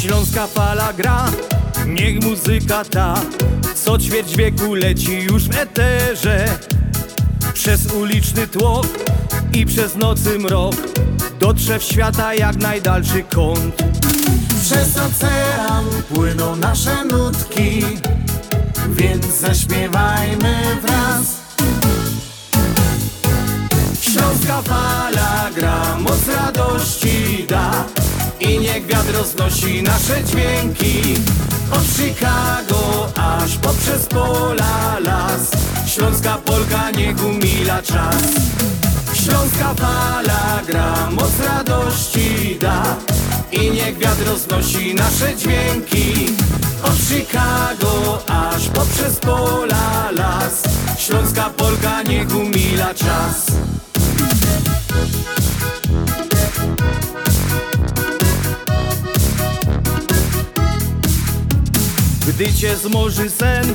Śląska fala gra, niech muzyka ta Co ćwierć wieku leci już w eterze. Przez uliczny tłok i przez nocy mrok Dotrze w świata jak najdalszy kąt Przez ocean płyną nasze nutki Więc zaśpiewajmy wraz. Śląska fala gra, moc radości da I niech wiatr roznosi nasze dźwięki. Od Chicago aż poprzez pola las Śląska Polka niech umila czas Śląska fala gra, moc radości da. I niech wiatr roznosi nasze dźwięki. Od Chicago aż poprzez pola las. Śląska Polka niech umila czas. Gdy cię zmoży sen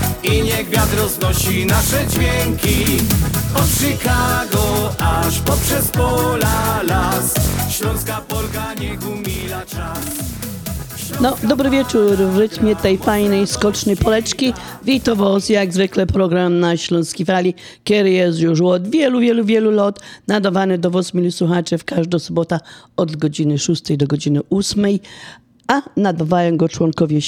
I niech wiatr roznosi nasze dźwięki. Od Chicago aż poprzez pola las. Śląska Polka niech umila czas. No, dobry wieczór w rytmie tej fajnej, skocznej poleczki. Witam Was jak zwykle program na Śląskiej Fali, który jest już od wielu, wielu, wielu lat nadawany do Was, mili słuchacze, w każdą sobotę od godziny 6 do godziny 8 a nadawają go członkowie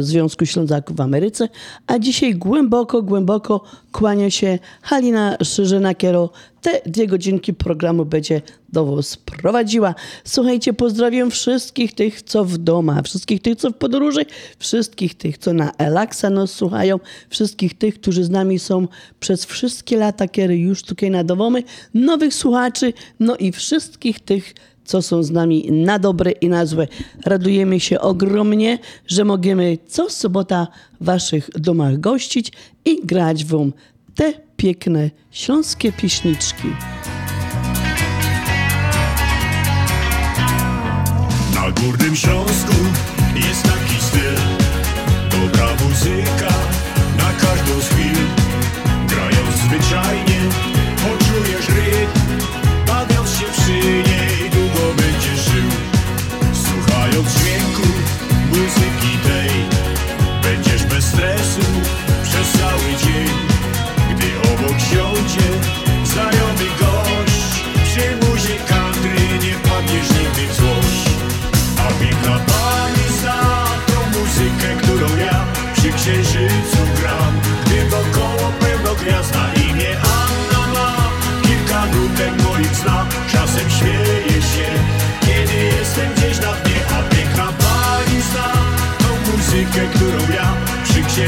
Związku Ślązaków w Ameryce. A dzisiaj głęboko, głęboko kłania się Halina Szyżyna-Kiero. Te dwie godzinki programu będzie do Was prowadziła. Słuchajcie, pozdrawiam wszystkich tych, co w doma, wszystkich tych, co w podróży, wszystkich tych, co na Elaksa nas słuchają, wszystkich tych, którzy z nami są przez wszystkie lata, kiedy już tutaj nadawamy, nowych słuchaczy, no i wszystkich tych, co są z nami na dobre i na złe. Radujemy się ogromnie, że możemy co sobota w waszych domach gościć i grać wam te piękne śląskie piśniczki. Na Górnym Śląsku jest taki styl Dobra muzyka na każdą z chwil Grając zwyczajnie, poczujesz rytm Bawiąc się przy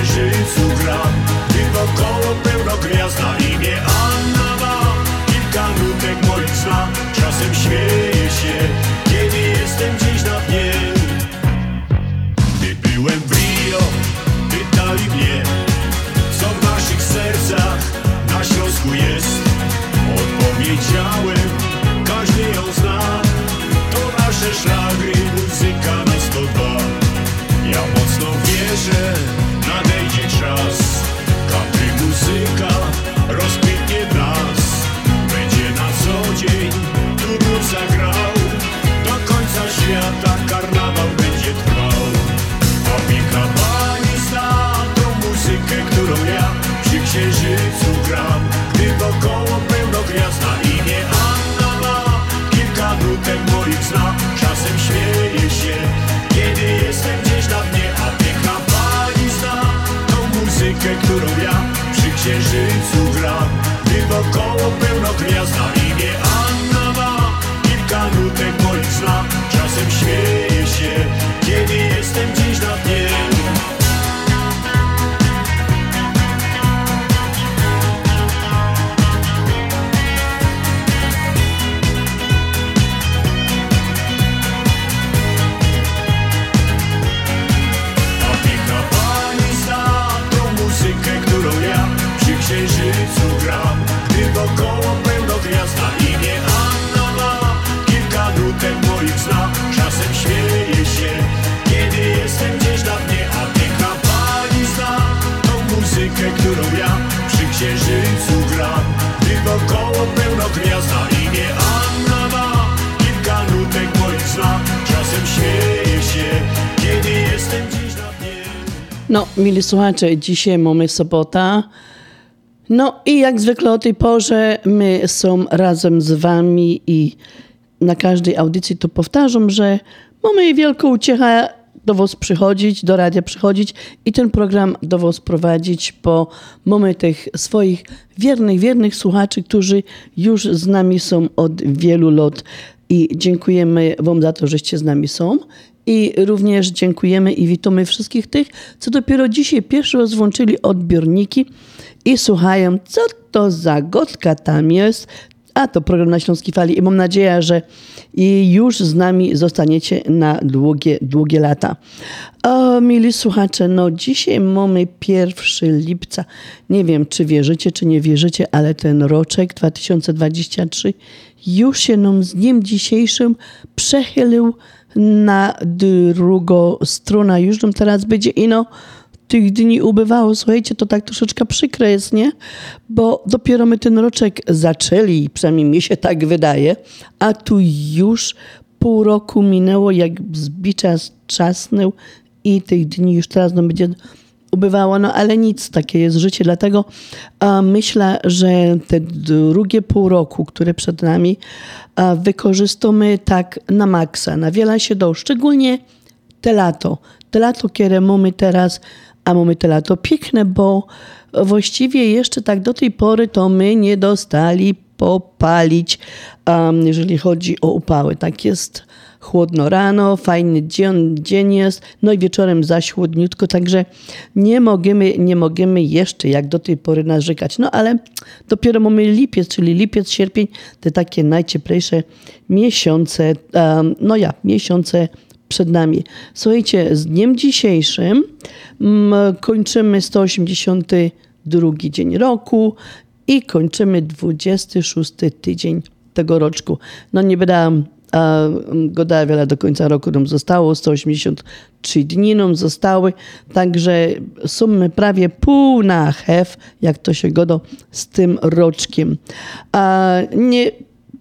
przy słuchacze, dzisiaj mamy sobota. No i jak zwykle o tej porze my są razem z wami i na każdej audycji to powtarzam, że mamy wielką uciechę do was przychodzić, do radia przychodzić i ten program do was prowadzić, bo mamy tych swoich wiernych, wiernych słuchaczy, którzy już z nami są od wielu lat i dziękujemy wam za to, żeście z nami są. I również dziękujemy i witamy wszystkich tych, co dopiero dzisiaj pierwszy raz włączyli odbiorniki i słuchają, co to za gotka tam jest. A to program na Śląskiej Fali i mam nadzieję, że już z nami zostaniecie na długie, długie lata. O, mili słuchacze, no dzisiaj mamy 1 lipca. Nie wiem, czy wierzycie, czy nie wierzycie, ale ten roczek 2023 już się nam z dniem dzisiejszym przechylił na drugą stronę. Już nam teraz będzie ino tych dni ubywało. Słuchajcie, to tak troszeczkę przykre jest, nie? Bo dopiero my ten roczek zaczęli, przynajmniej mi się tak wydaje, a tu już pół roku minęło, jak zbicza czasnął i tych dni już teraz no, będzie ubywało, no ale nic, takie jest życie. Dlatego a, myślę, że te drugie pół roku, które przed nami, a, wykorzystamy tak na maksa, na wiele się do, szczególnie te lato. Te lato, które mamy teraz, a mamy te lato piękne, bo właściwie jeszcze tak do tej pory to my nie dostali popalić, um, jeżeli chodzi o upały. Tak jest chłodno rano, fajny dzień, dzień jest, no i wieczorem zaś chłodniutko, także nie możemy, nie możemy jeszcze jak do tej pory narzekać. No ale dopiero mamy lipiec, czyli lipiec, sierpień, te takie najcieplejsze miesiące, um, no ja, miesiące przed nami. Słuchajcie, z dniem dzisiejszym mm, kończymy 182 dzień roku i kończymy 26 tydzień tego roczku. No nie będę a goda wiele do końca roku nam zostało, 183 dni nam zostały, także sumy prawie pół na hef, jak to się godo z tym roczkiem. A nie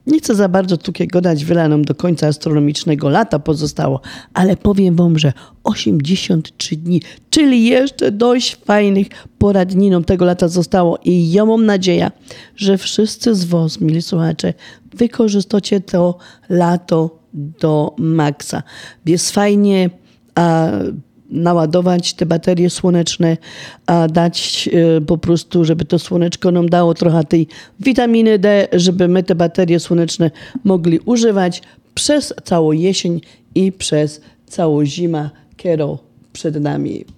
nie chcę za bardzo tu gadać, wiele nam do końca astronomicznego lata pozostało, ale powiem wam, że 83 dni, czyli jeszcze dość fajnych poradninom tego lata zostało i ja mam nadzieję, że wszyscy z was, mili słuchacze, wykorzystacie to lato do maksa. Jest fajnie, a naładować te baterie słoneczne, a dać e, po prostu, żeby to słoneczko nam dało trochę tej witaminy D, żeby my te baterie słoneczne mogli używać przez całą jesień i przez całą zimę, kiero przed nami.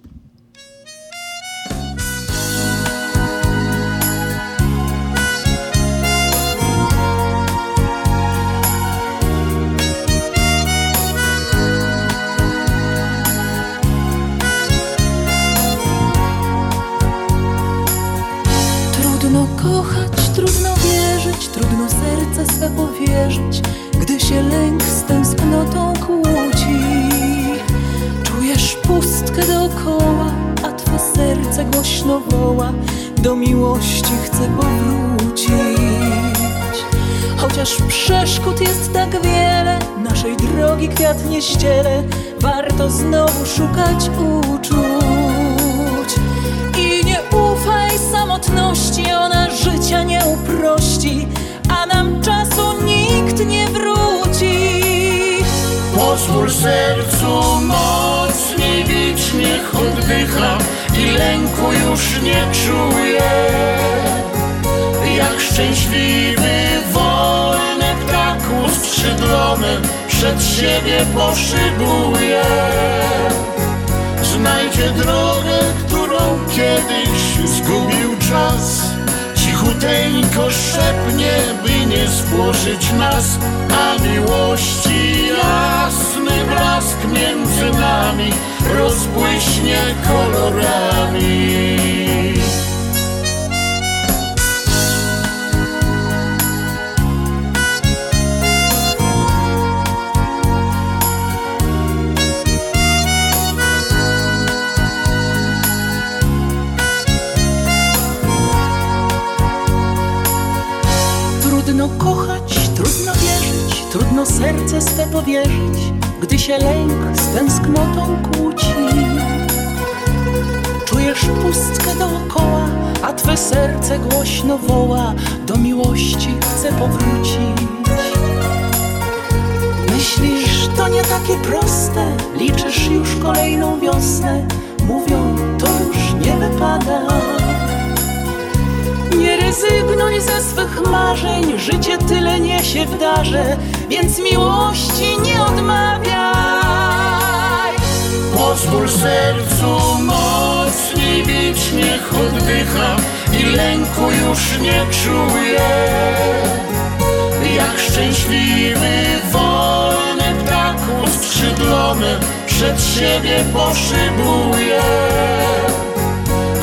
Serce swe powierzyć, gdy się lęk z tęsknotą kłóci. Czujesz pustkę dookoła, a twe serce głośno woła, do miłości chce powrócić. Chociaż przeszkód jest tak wiele, naszej drogi kwiat nie ściele, warto znowu szukać uczuć. I nie ufaj samotności, ona życia nie uprości, nam czasu nikt nie wróci. Pozwól sercu mocniej bić, niech oddycha i lęku już nie czuje. Jak szczęśliwy, wolny ptak uskrzydlony przed siebie poszybuje. Znajdzie drogę, którą kiedyś zgubił czas. Cichuteńko szepnie, by nie spłoszyć nas, a miłości jasny blask między nami rozbłyśnie kolorami. Trudno kochać, trudno wierzyć, trudno serce swe powierzyć, gdy się lęk z tęsknotą kłóci. Czujesz pustkę dookoła, a twe serce głośno woła, do miłości chce powrócić. Myślisz, to nie takie proste, liczysz już kolejną wiosnę, mówią, to już nie wypada. Nie rezygnuj ze swych marzeń, życie tyle niesie w darze, więc miłości nie odmawiaj. Pozwól sercu mocniej bić, niech oddycha i lęku już nie czuje. Jak szczęśliwy, wolny ptak uskrzydlony przed siebie poszybuje.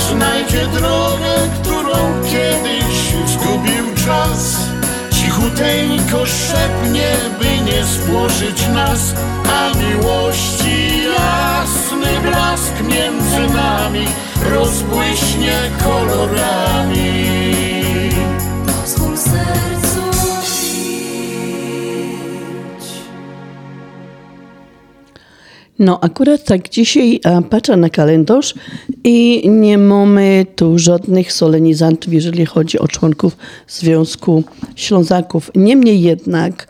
Znajdzie drogę, którą kiedyś zgubił czas. Cichuteńko szepnie, by nie spłoszyć nas, a miłości jasny blask między nami rozbłyśnie kolorami. No, akurat tak dzisiaj a, patrzę na kalendarz i nie mamy tu żadnych solenizantów, jeżeli chodzi o członków Związku Ślązaków. Niemniej jednak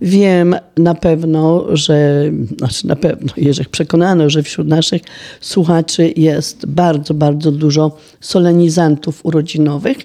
wiem na pewno, że, znaczy na pewno, jeżeli przekonano, że wśród naszych słuchaczy jest bardzo, bardzo dużo solenizantów urodzinowych.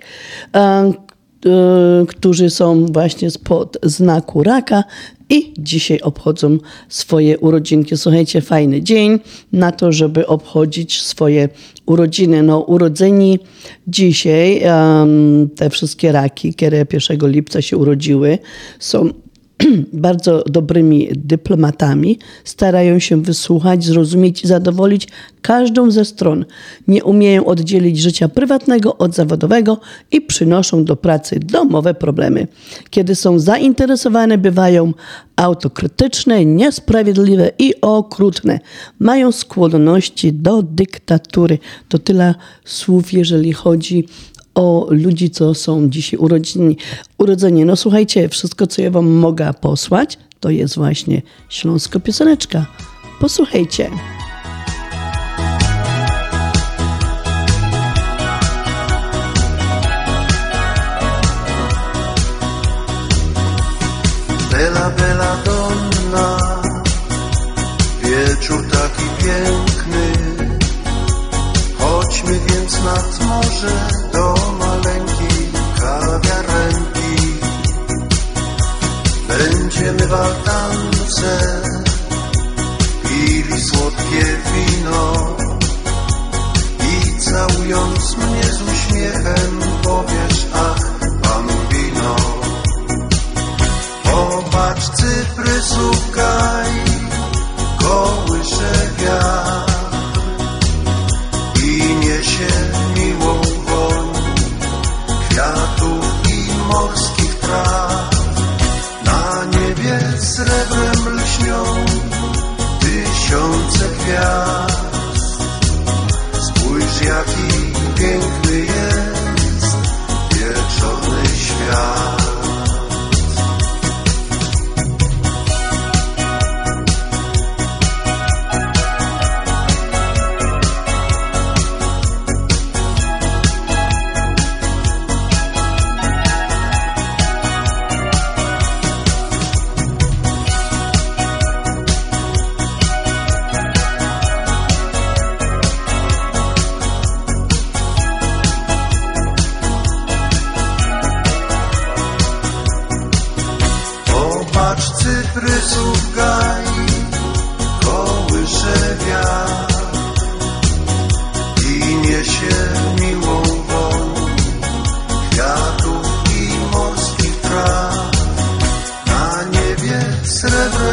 a, y, którzy są właśnie spod znaku raka i dzisiaj obchodzą swoje urodzinki. Słuchajcie, fajny dzień na to, żeby obchodzić swoje urodziny. No, urodzeni dzisiaj, em, te wszystkie raki, które 1 lipca się urodziły, są bardzo dobrymi dyplomatami, starają się wysłuchać, zrozumieć i zadowolić każdą ze stron. Nie umieją oddzielić życia prywatnego od zawodowego i przynoszą do pracy domowe problemy. Kiedy są zainteresowane, bywają autokrytyczne, niesprawiedliwe i okrutne. Mają skłonności do dyktatury. To tyle słów, jeżeli chodzi o ludzi, co są dzisiaj urodzeni. urodzeni. No słuchajcie, wszystko, co ja wam mogę posłać, to jest właśnie śląsko pioseneczka. Posłuchajcie. Bela, bela donna, wieczór taki piękny. Chodźmy więc nad morze do maleńkiej kawiarenki. Będziemy w altance pili słodkie wino i całując mnie z uśmiechem powiesz, ach, bambino. Popatrz cyprysów gaj, kołysze wiatr i niesie miłą woń kwiatów i morskich traw. Na niebie srebrem lśnią tysiące gwiazd. Spójrz jaki piękny jest wieczorny świat. Niebie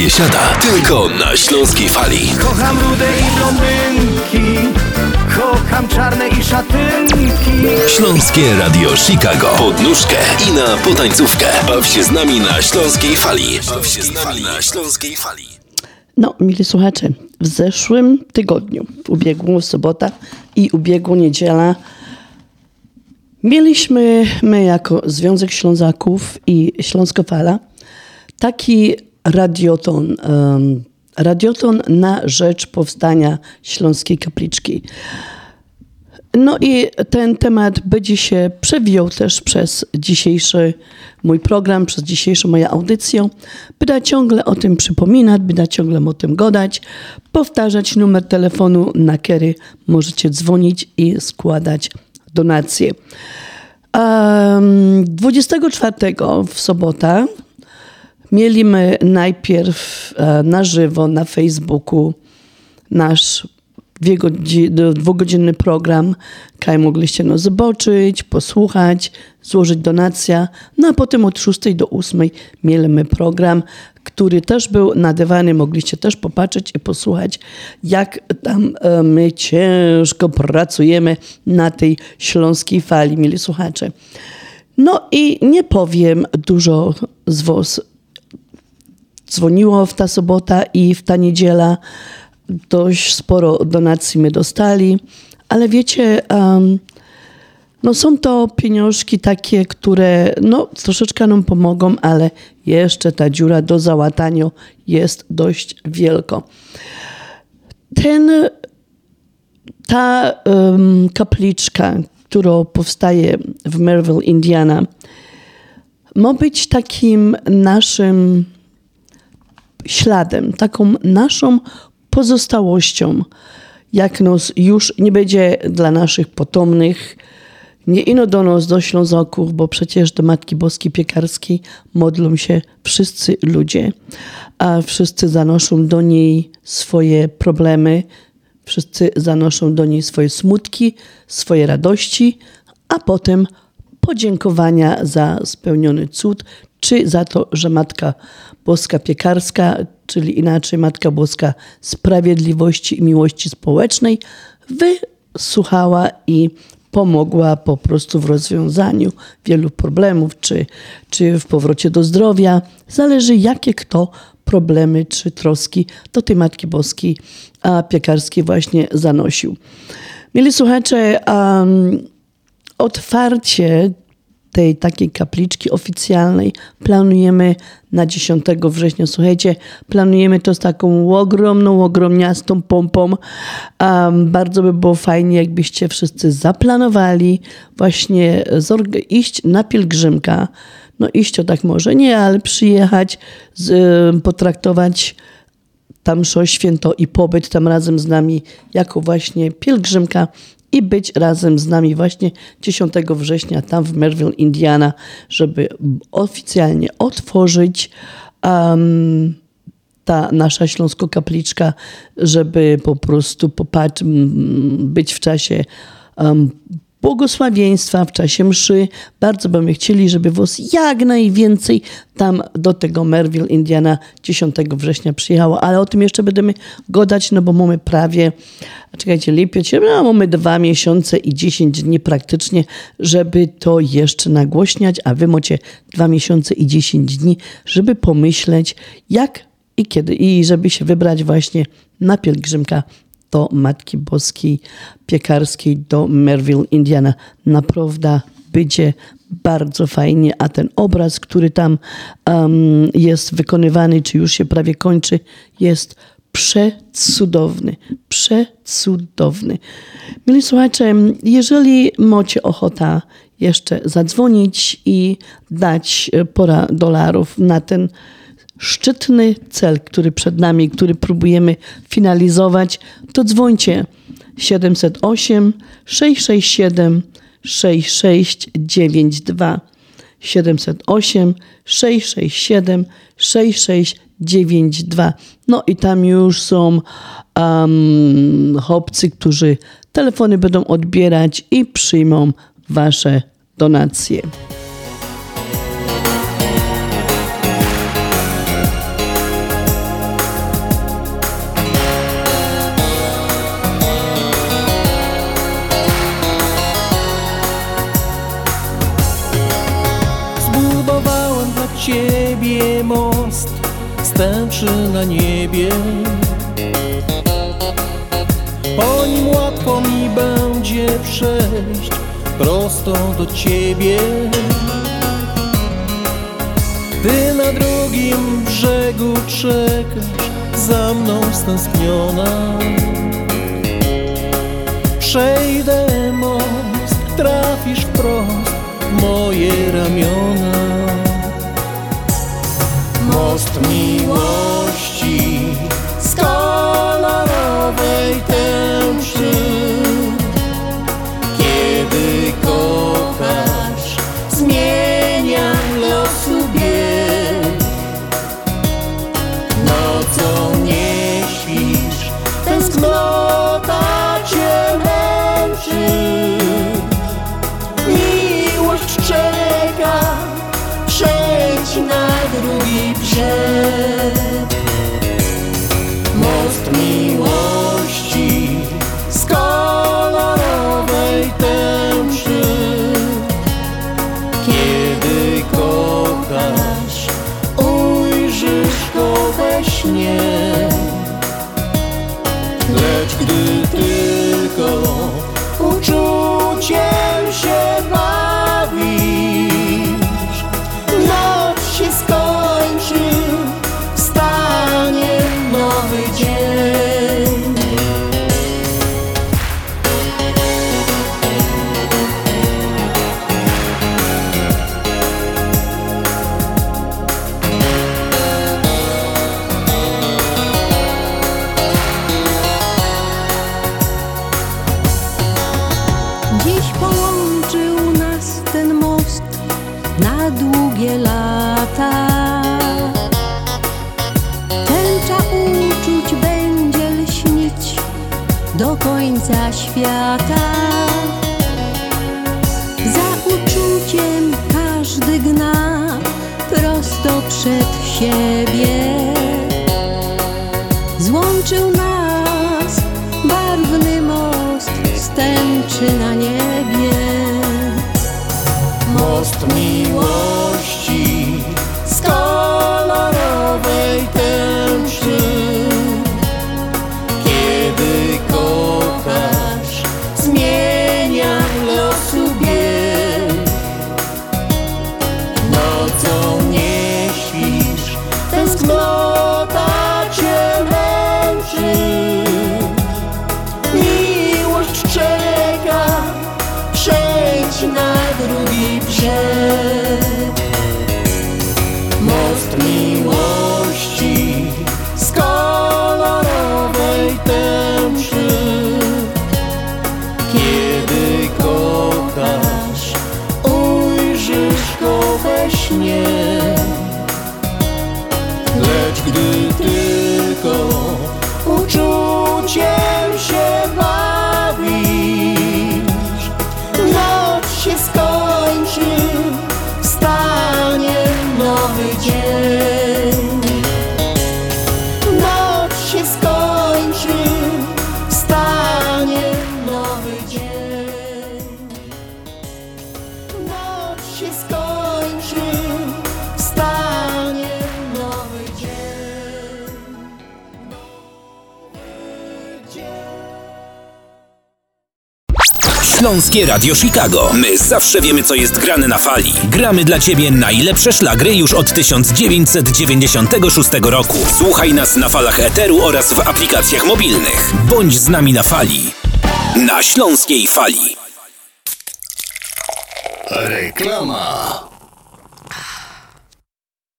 Taka biesiada tylko na śląskiej fali. Kocham rude i blondynki Kocham czarne i szatynki Śląskie Radio Chicago. Pod nóżkę i na potańcówkę. Baw się z nami na śląskiej fali. Baw się z nami na śląskiej fali. No, mili słuchacze, w zeszłym tygodniu, w ubiegłą sobota i ubiegłą niedziela, mieliśmy my jako Związek Ślązaków i Śląskofala taki radioton, radioton na rzecz powstania Śląskiej Kapliczki. No i ten temat będzie się przewijał też przez dzisiejszy mój program, przez dzisiejszą moją audycję. Będę ciągle o tym przypominać, będę ciągle o tym gadać, powtarzać numer telefonu, na który możecie dzwonić i składać donacje. Um, 24 w sobotę mieliśmy najpierw e, na żywo na Facebooku nasz dwugodzinny program, kaj mogliście no zobaczyć, posłuchać, złożyć donacja. No a potem od 6 do 8 mieliśmy program, który też był nadawany, mogliście też popatrzeć i posłuchać, jak tam e, my ciężko pracujemy na tej śląskiej fali, mieli słuchacze. No i nie powiem dużo z was dzwoniło w ta sobota i w ta niedziela. Dość sporo donacji my dostali, ale wiecie, um, no są to pieniążki takie, które no, troszeczkę nam pomogą, ale jeszcze ta dziura do załatania jest dość wielka. Ten, ta um, kapliczka, która powstaje w Merville, Indiana, ma być takim naszym śladem, taką naszą pozostałością, jak nos już nie będzie dla naszych potomnych, nie ino do nas, do Ślązoków, bo przecież do Matki Boskiej Piekarskiej modlą się wszyscy ludzie, a wszyscy zanoszą do niej swoje problemy, wszyscy zanoszą do niej swoje smutki, swoje radości, a potem podziękowania za spełniony cud, czy za to, że Matka Boska Piekarska, czyli inaczej Matka Boska Sprawiedliwości i Miłości Społecznej, wysłuchała i pomogła po prostu w rozwiązaniu wielu problemów, czy, czy w powrocie do zdrowia. Zależy, jakie kto problemy czy troski do tej Matki Boskiej a Piekarskiej właśnie zanosił. Mieli słuchacze, um, otwarcie tej takiej kapliczki oficjalnej planujemy na 10 września. Słuchajcie, planujemy to z taką ogromną, ogromniastą pompą. Um, bardzo by było fajnie, jakbyście wszyscy zaplanowali właśnie iść na pielgrzymka. No iść to tak może nie, ale przyjechać, z, y, potraktować tam mszo święto i pobyt tam razem z nami jako właśnie pielgrzymka i być razem z nami właśnie 10 września tam w Merville, Indiana, żeby oficjalnie otworzyć um, ta nasza śląsko-kapliczka, żeby po prostu popatrz, być w czasie um, błogosławieństwa, w czasie mszy. Bardzo byśmy chcieli, żeby was jak najwięcej tam do tego Merville, Indiana 10 września przyjechało, ale o tym jeszcze będziemy gadać, no bo mamy prawie, czekajcie, lipiec, no mamy dwa miesiące i 10 dni praktycznie, żeby to jeszcze nagłośniać, a wy macie dwa miesiące i 10 dni, żeby pomyśleć, jak i kiedy, i żeby się wybrać właśnie na pielgrzymka do Matki Boskiej Piekarskiej do Merville, Indiana. Naprawdę będzie bardzo fajnie, a ten obraz, który tam em, jest wykonywany, czy już się prawie kończy, jest przecudowny, przecudowny. Mili słuchacze, jeżeli macie ochota jeszcze zadzwonić i dać e, pora dolarów na ten szczytny cel, który przed nami, który próbujemy finalizować, to dzwońcie 708 667 6692 708 667 6692. No i tam już są um, chłopcy, którzy telefony będą odbierać i przyjmą wasze donacje. Stęczy na niebie. Po nim łatwo mi będzie przejść Prosto do ciebie. Ty na drugim brzegu czekasz Za mną stęskniona. Przejdę most, trafisz wprost w moje ramiona. Most miłości z kolorowej tęczy. Kiedy kochasz, zmienia losu bieg. Nocą nie śpisz, tęsknota drugi Śląskie Radio Chicago. My zawsze wiemy, co jest grane na fali. Gramy dla Ciebie najlepsze szlagry już od 1996 roku. Słuchaj nas na falach Eteru oraz w aplikacjach mobilnych. Bądź z nami na fali. Na Śląskiej Fali. Reklama.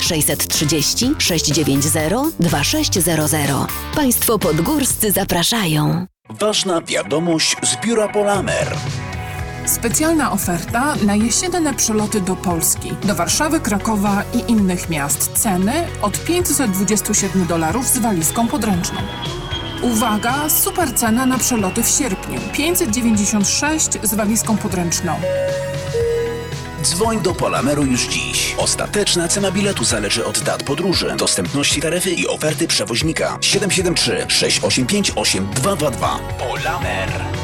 630 690 2600. Państwo podgórscy zapraszają. Ważna wiadomość z biura Polamer. Specjalna oferta na jesienne przeloty do Polski, do Warszawy, Krakowa i innych miast. Ceny od 527 dolarów z walizką podręczną. Uwaga, super cena na przeloty w sierpniu. 596 z walizką podręczną. Dzwoń do Polameru już dziś. Ostateczna cena biletu zależy od dat podróży, dostępności taryfy i oferty przewoźnika. 773 685 8222. Polamer.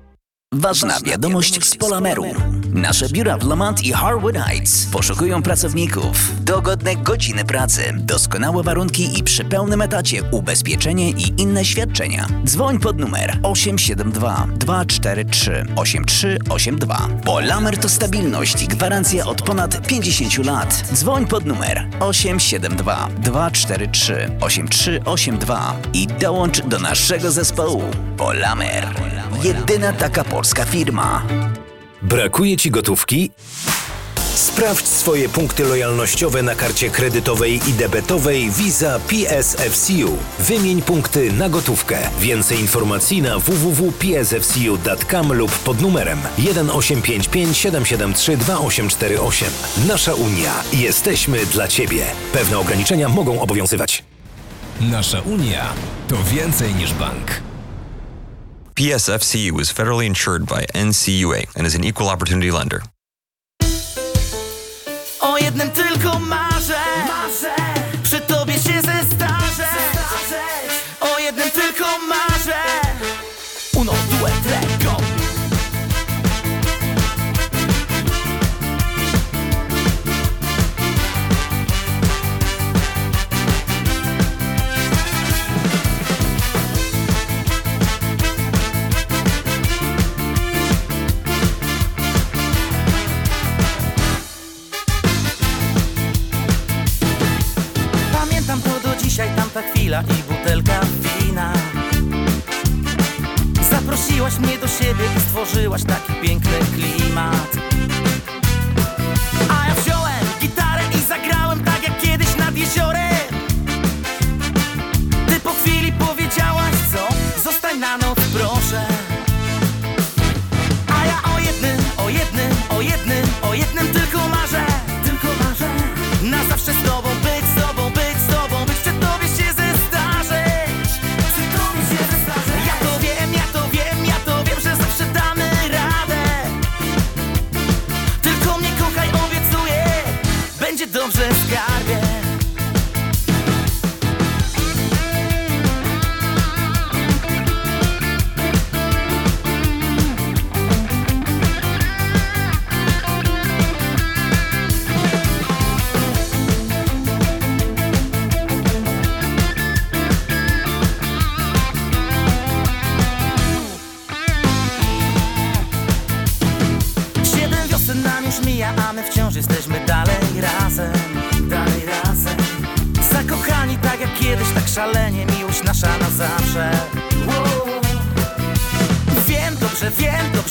Ważna wiadomość z Polameru. Nasze biura w Lamont i Harwood Heights poszukują pracowników. Dogodne godziny pracy, doskonałe warunki i przy pełnym etacie ubezpieczenie i inne świadczenia. Dzwoń pod numer 872 243 8382. Polamer to stabilność i gwarancja od ponad 50 lat. Dzwoń pod numer 872 243 8382 i dołącz do naszego zespołu. Polamer. Jedyna taka polska firma. Brakuje Ci gotówki? Sprawdź swoje punkty lojalnościowe na karcie kredytowej i debetowej Visa PSFCU. Wymień punkty na gotówkę. Więcej informacji na www.psfcu.com lub pod numerem 1855 773 2848. Nasza Unia. Jesteśmy dla Ciebie. Pewne ograniczenia mogą obowiązywać. Nasza Unia to więcej niż bank. PSFCU is federally insured by NCUA and is an equal opportunity lender. Tamta chwila i butelka wina. Zaprosiłaś mnie do siebie i stworzyłaś taki piękny klimat dobrze, skarbie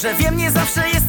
dobrze, wiem nie zawsze jest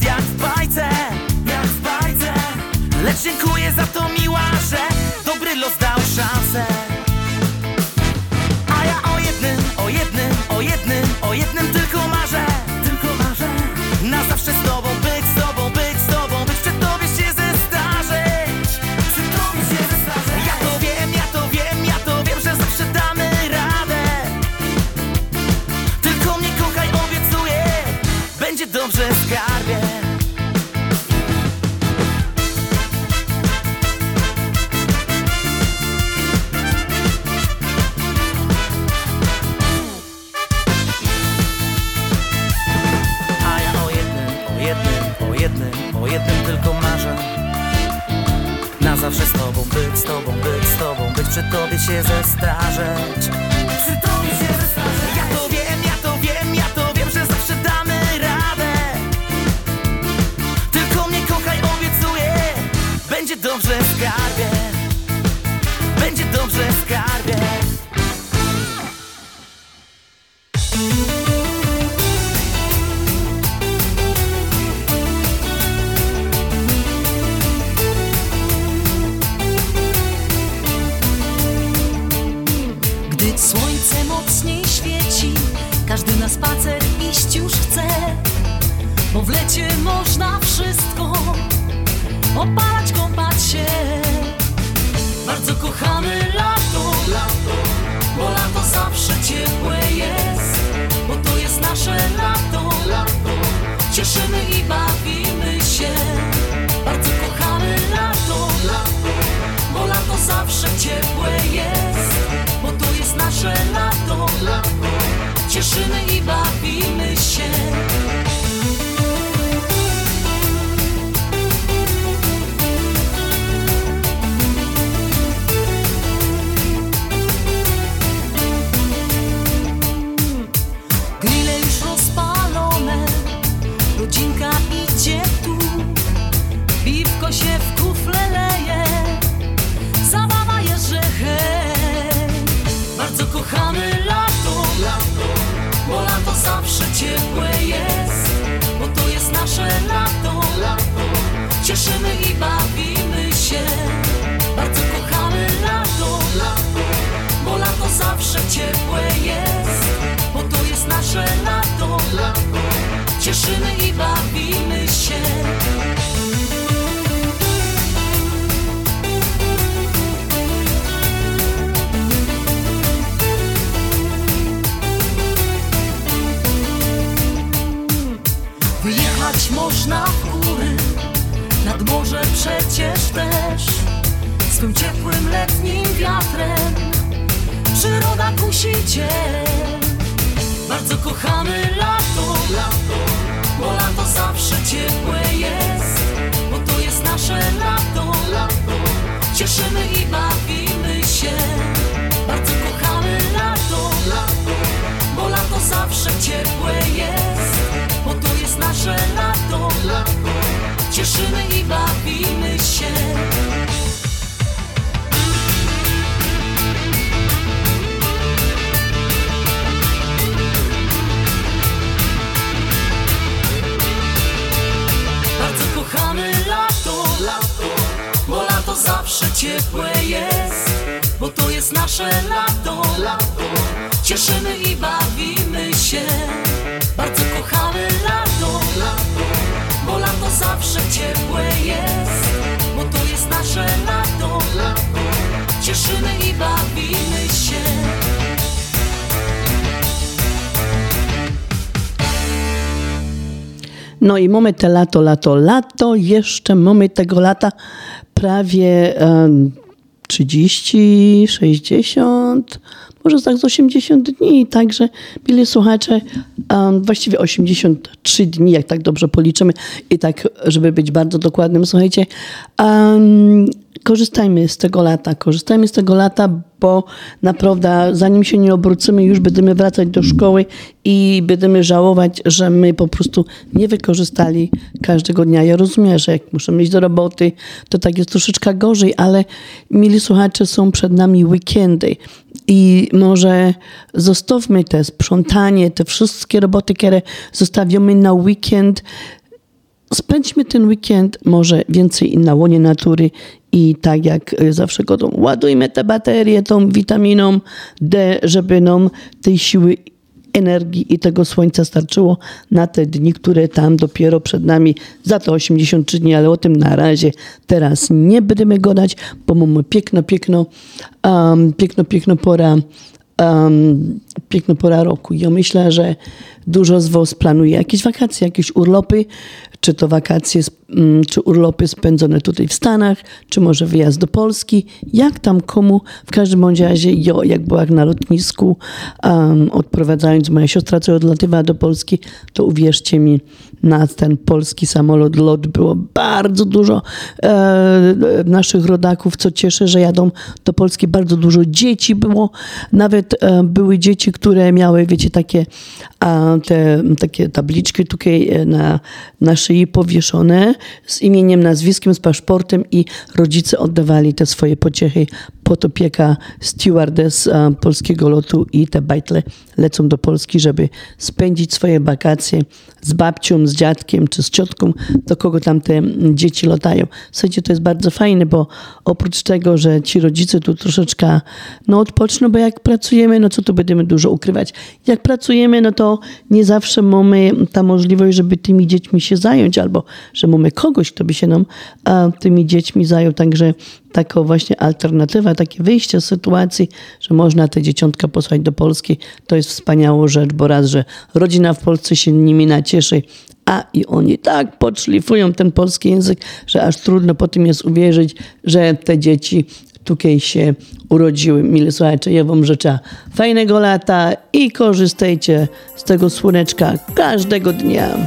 kochamy lato, bo lato zawsze ciepłe jest Bo to jest nasze lato, cieszymy i bawimy się Bardzo kochamy lato, bo lato zawsze ciepłe jest Bo to jest nasze lato, cieszymy i bawimy się kochamy lato, bo lato zawsze ciepłe jest, bo to jest nasze lato, cieszymy i bawimy się. Bardzo kochamy lato, bo lato zawsze ciepłe jest, bo to jest nasze lato, cieszymy i bawimy się. No i mamy te lato, lato, lato. Jeszcze mamy tego lata prawie em, 30, 60, może tak z 80 dni. Także, mili słuchacze, em, właściwie 83 dni, jak tak dobrze policzymy. I tak, żeby być bardzo dokładnym, słuchajcie, em, korzystajmy z tego lata, korzystajmy z tego lata, bo naprawdę zanim się nie obrócimy, już będziemy wracać do szkoły i będziemy żałować, że my po prostu nie wykorzystali każdego dnia. Ja rozumiem, że jak muszę iść do roboty, to tak jest troszeczkę gorzej, ale mili słuchacze, są przed nami weekendy I może zostawmy te sprzątanie, te wszystkie roboty, które zostawimy na weekend. Spędźmy ten weekend może więcej na łonie natury i tak jak y, zawsze go ładujmy te baterie tą witaminą D, żeby nam tej siły energii i tego słońca starczyło na te dni, które tam dopiero przed nami za to 83 dni, ale o tym na razie teraz nie będziemy gadać, bo mamy piękno, piękno, um, piękno, piękno pora um, piękna pora roku. Ja myślę, że dużo z Was planuje jakieś wakacje, jakieś urlopy, czy to wakacje, mm, czy urlopy spędzone tutaj w Stanach, czy może wyjazd do Polski, jak tam komu. W każdym bądź razie, ja jak byłam na lotnisku, um, odprowadzając moja siostra, co odlatywała do Polski, to uwierzcie mi, na ten polski samolot lot było bardzo dużo e, naszych rodaków, co cieszę, że jadą do Polski. Bardzo dużo dzieci było, nawet e, były dzieci, które miały, wiecie, takie, a, te, takie tabliczki tutaj e, na, na szyi powieszone z imieniem, nazwiskiem, z paszportem i rodzice oddawali te swoje pociechy pod opieka stewardess e, polskiego lotu i te bajtle lecą do Polski, żeby spędzić swoje wakacje z babcią, z dziadkiem czy z ciotką, do kogo tam te dzieci latają. Słuchajcie, to jest bardzo fajne, bo oprócz tego, że ci rodzice tu troszeczkę no, odpoczną, bo jak pracujemy, no co tu będziemy dużo ukrywać. Jak pracujemy, no to nie zawsze mamy ta możliwość, żeby tymi dziećmi się zająć, albo że mamy kogoś, kto by się nam a, tymi dziećmi zajął. Także taka właśnie alternatywa, takie wyjście z sytuacji, że można te dzieciątka posłać do Polski, to jest wspaniała rzecz, bo raz, że rodzina w Polsce się nimi nacieszy, a i oni tak podszlifują ten polski język, że aż trudno po tym jest uwierzyć, że te dzieci tutaj się urodziły. Mili słuchacze, ja wam życzę fajnego lata i korzystajcie z tego słoneczka każdego dnia.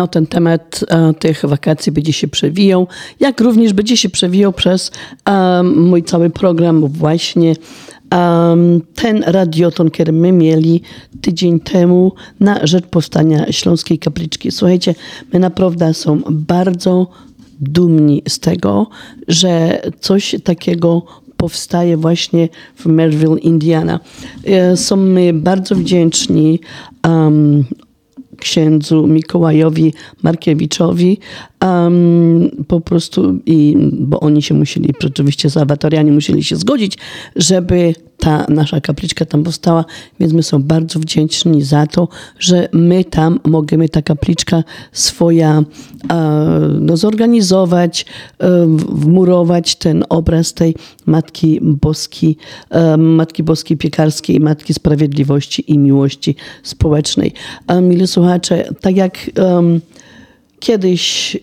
No, ten temat e, tych wakacji będzie się przewijał, jak również będzie się przewijał przez e, mój cały program właśnie e, ten radioton, który my mieli tydzień temu na rzecz powstania Śląskiej Kapliczki. Słuchajcie, my naprawdę są bardzo dumni z tego, że coś takiego powstaje właśnie w Merville, Indiana. Są my bardzo wdzięczni um, księdzu Mikołajowi Markiewiczowi, um, po prostu, i, bo oni się musieli, oczywiście salwatorianie musieli się zgodzić, żeby ta nasza kapliczka tam powstała, więc my są bardzo wdzięczni za to, że my tam możemy ta kapliczka swoja e, no, zorganizować, e, wmurować ten obraz tej Matki Boskiej, e, Matki Boskiej Piekarskiej, Matki Sprawiedliwości i Miłości Społecznej. A mili słuchacze, tak jak kiedyś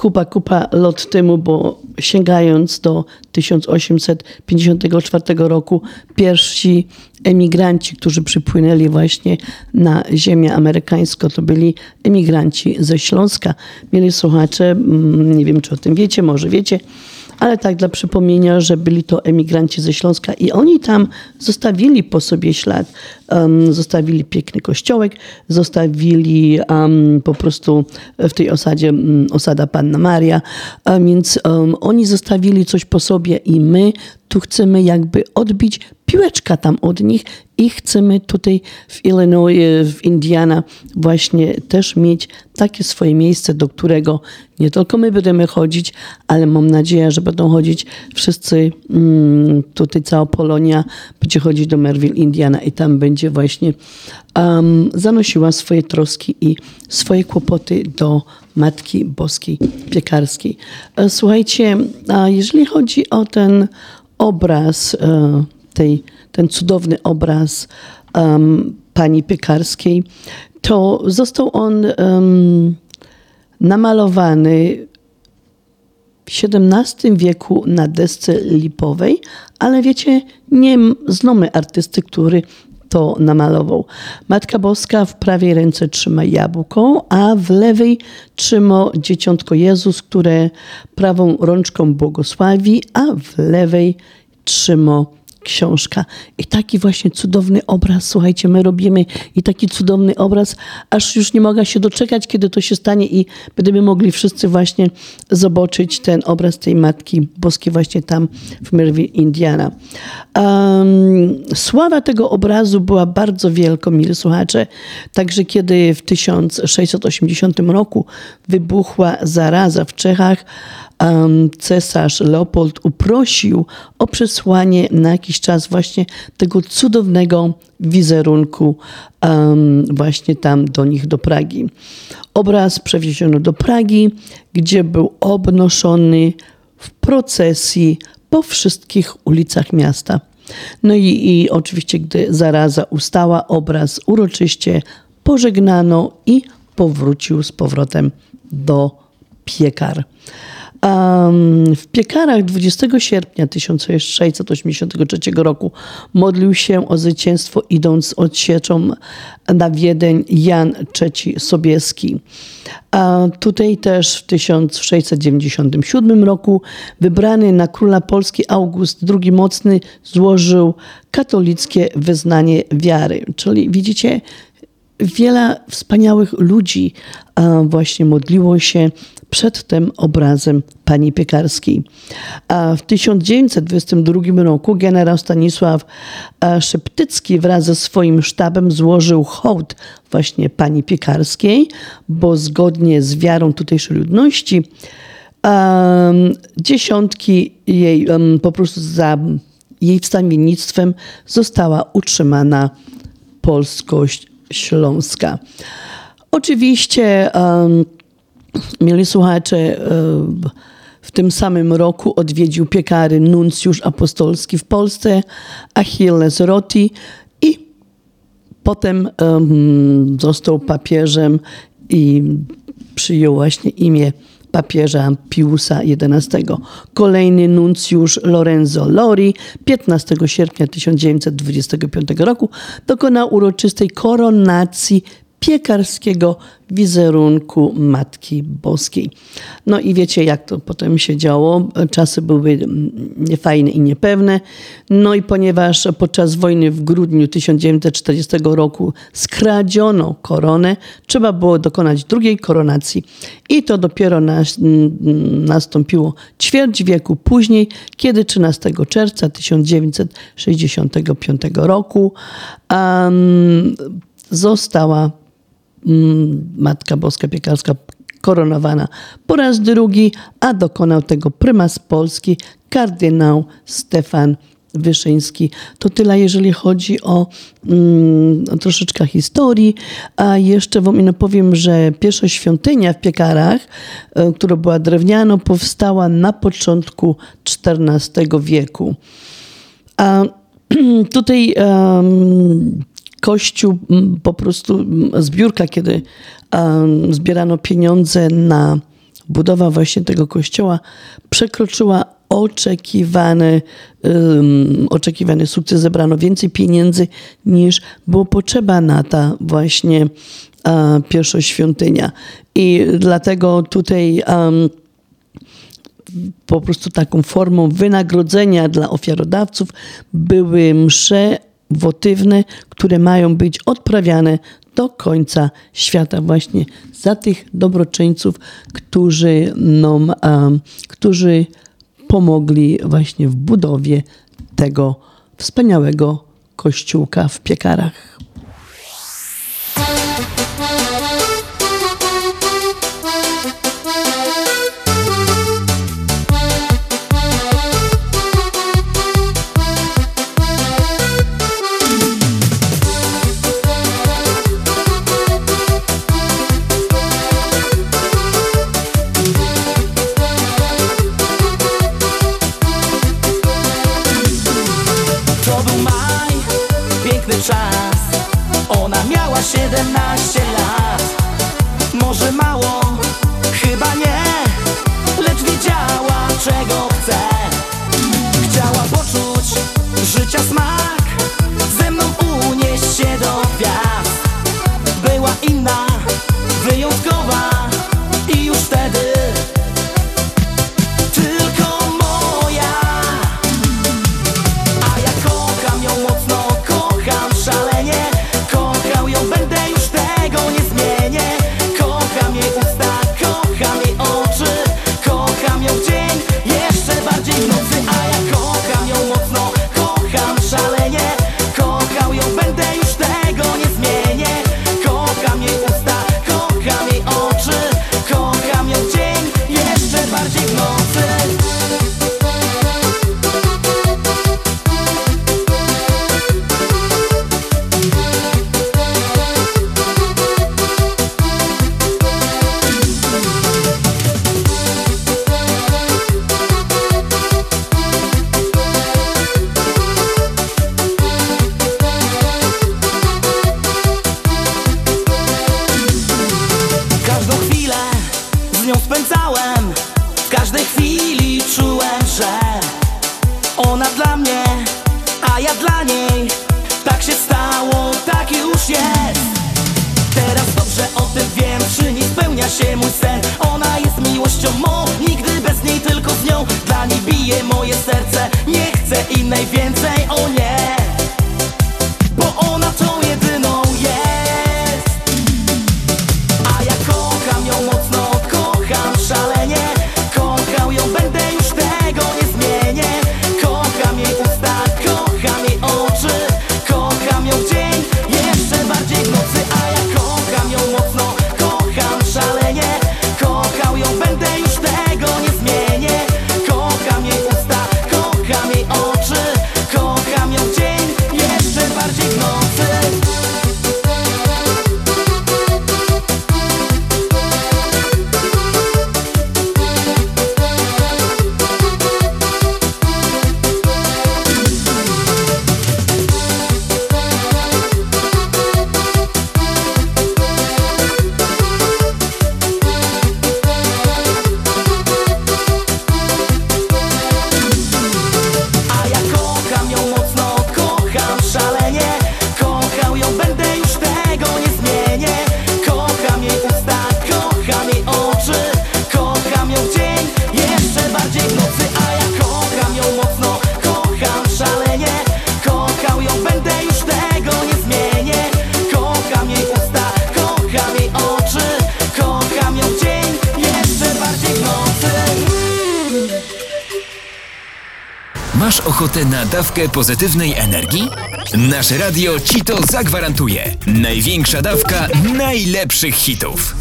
kupa, kupa lat temu, bo sięgając do 1854 roku, pierwsi emigranci, którzy przypłynęli właśnie na ziemię amerykańską, to byli emigranci ze Śląska. Mieli słuchacze, mm, nie wiem czy o tym wiecie, może wiecie, ale tak dla przypomnienia, że byli to emigranci ze Śląska i oni tam zostawili po sobie ślad. Um, zostawili piękny kościołek, zostawili um, po prostu w tej osadzie um, osada Panna Maria, więc oni zostawili coś po sobie i my tu chcemy jakby odbić piłeczka tam od nich i chcemy tutaj w Illinois, w Indiana właśnie też mieć takie swoje miejsce, do którego nie tylko my będziemy chodzić, ale mam nadzieję, że będą chodzić wszyscy, mm, tutaj cała Polonia będzie chodzić do Merville, Indiana i tam będzie właśnie um, zanosiła swoje troski i swoje kłopoty do Matki Boskiej Piekarskiej. E, Słuchajcie, a jeżeli chodzi o ten obraz, e, tej, ten cudowny obraz em, pani Piekarskiej, to został on em, namalowany w XVII wieku na desce lipowej, ale wiecie, nie znamy artysty, który to namalował. Matka Boska w prawej ręce trzyma jabłko, a w lewej trzyma dzieciątko Jezus, które prawą rączką błogosławi, a w lewej trzyma książka. I taki właśnie cudowny obraz, słuchajcie, my robimy i taki cudowny obraz, aż już nie mogę się doczekać, kiedy to się stanie i będziemy mogli wszyscy właśnie zobaczyć ten obraz tej Matki Boskiej właśnie tam w Merville, Indiana. Um, sława tego obrazu była bardzo wielka, mili słuchacze, także kiedy w 1680 roku wybuchła zaraza w Czechach, cesarz Leopold uprosił o przesłanie na jakiś czas właśnie tego cudownego wizerunku właśnie tam do nich, do Pragi. Obraz przewieziono do Pragi, gdzie był obnoszony w procesji po wszystkich ulicach miasta. No i, i oczywiście, gdy zaraza ustała, obraz uroczyście pożegnano i powrócił z powrotem do piekar. Um, w piekarach 20 sierpnia 1683 roku modlił się o zwycięstwo idąc odsieczą na Wiedeń Jan III Sobieski. A tutaj też w 1697 roku wybrany na króla Polski August II Mocny złożył katolickie wyznanie wiary. Czyli widzicie, wiele wspaniałych ludzi a, właśnie modliło się przed tym obrazem pani Piekarskiej. A w 1922 roku generał Stanisław e, Szeptycki wraz ze swoim sztabem złożył hołd właśnie pani Piekarskiej, bo zgodnie z wiarą tutejszej ludności um, dziesiątki jej um, po prostu za jej wstawiennictwem została utrzymana polskość śląska. Oczywiście um, mieli słuchacze, W tym samym roku odwiedził piekary nuncjusz apostolski w Polsce Achilles Roti i potem em, został papieżem i przyjął właśnie imię papieża Piusa XI. Kolejny nuncjusz Lorenzo Lori 15 sierpnia 1925 roku dokonał uroczystej koronacji piekarskiego wizerunku Matki Boskiej. No i wiecie, jak to potem się działo. Czasy były niefajne i niepewne. No i ponieważ podczas wojny w grudniu 1940 roku skradziono koronę, trzeba było dokonać drugiej koronacji. I to dopiero nas, nastąpiło ćwierć wieku później, kiedy 13 czerwca 1965 roku um, została Matka Boska Piekarska koronowana po raz drugi, a dokonał tego prymas Polski, kardynał Stefan Wyszyński. To tyle, jeżeli chodzi o mm, troszeczkę historii. A jeszcze wam powiem, że pierwsza świątynia w Piekarach, e, która była drewniana, powstała na początku XIV wieku. A tutaj Kościół m, po prostu m, zbiórka, kiedy zbierano pieniądze na budowę właśnie tego kościoła, przekroczyła oczekiwany, oczekiwany sukces. Zebrano więcej pieniędzy niż było potrzeba na ta właśnie e, pierwsza świątynia. I dlatego tutaj po prostu taką formą wynagrodzenia dla ofiarodawców były msze wotywne, które mają być odprawiane do końca świata właśnie za tych dobroczyńców, którzy nam, um, którzy pomogli właśnie w budowie tego wspaniałego kościółka w Piekarach. Dawkę pozytywnej energii? Nasze radio ci to zagwarantuje. Największa dawka najlepszych hitów.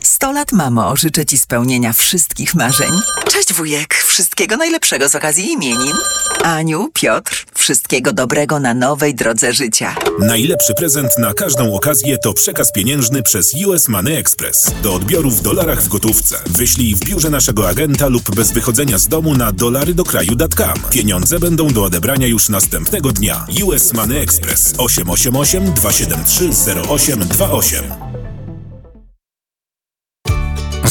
100 lat, mamo, życzę Ci spełnienia wszystkich marzeń. Cześć, wujek, wszystkiego najlepszego z okazji imienin. Aniu, Piotr, wszystkiego dobrego na nowej drodze życia. Najlepszy prezent na każdą okazję to przekaz pieniężny przez US Money Express. Do odbioru w dolarach w gotówce. Wyślij w biurze naszego agenta lub bez wychodzenia z domu na dolary do kraju.com. Pieniądze będą do odebrania już następnego dnia. US Money Express 888 273 0828.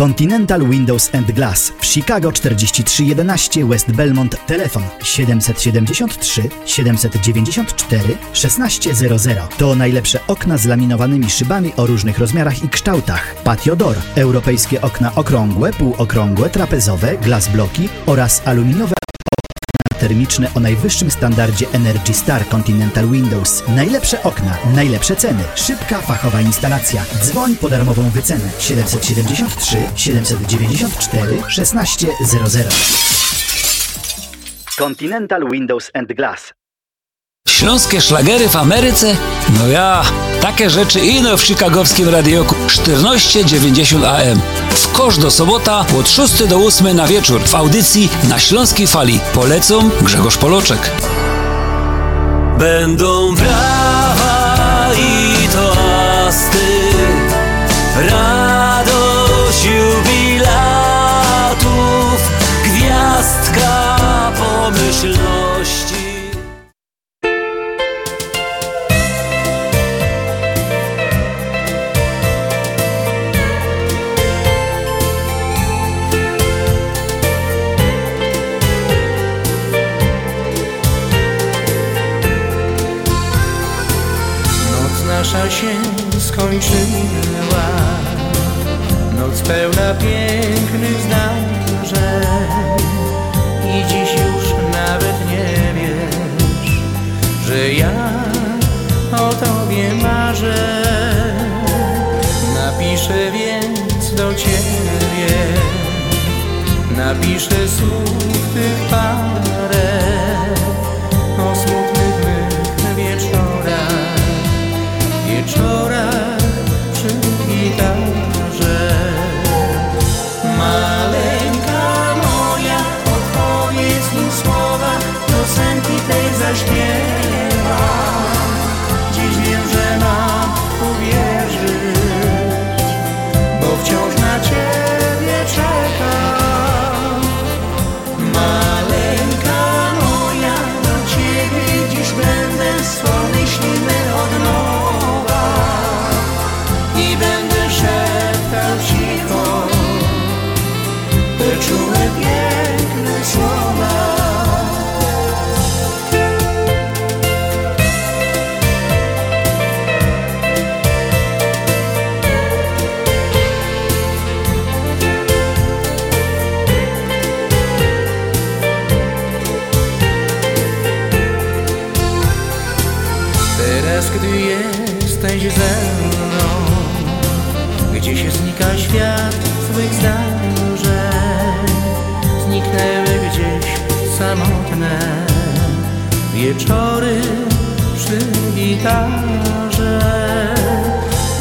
Continental Windows and Glass w Chicago 4311 West Belmont. Telefon 773 794 1600. To najlepsze okna z laminowanymi szybami o różnych rozmiarach i kształtach. Patio Door, europejskie okna okrągłe, półokrągłe, trapezowe, glass bloki oraz aluminiowe termiczne o najwyższym standardzie Energy Star Continental Windows. Najlepsze okna, najlepsze ceny, szybka fachowa instalacja. Dzwoń po darmową wycenę 773 794 1600. Continental Windows and Glass. Śląskie szlagery w Ameryce? No ja, takie rzeczy ino w chicagowskim radioku 1490 AM. W kosz do sobota od 6 do 8 na wieczór w audycji na Śląskiej Fali. Polecą Grzegorz Poloczek. Będą brawa i toasty, Napiszę słów tych samotne wieczory przy gitarze.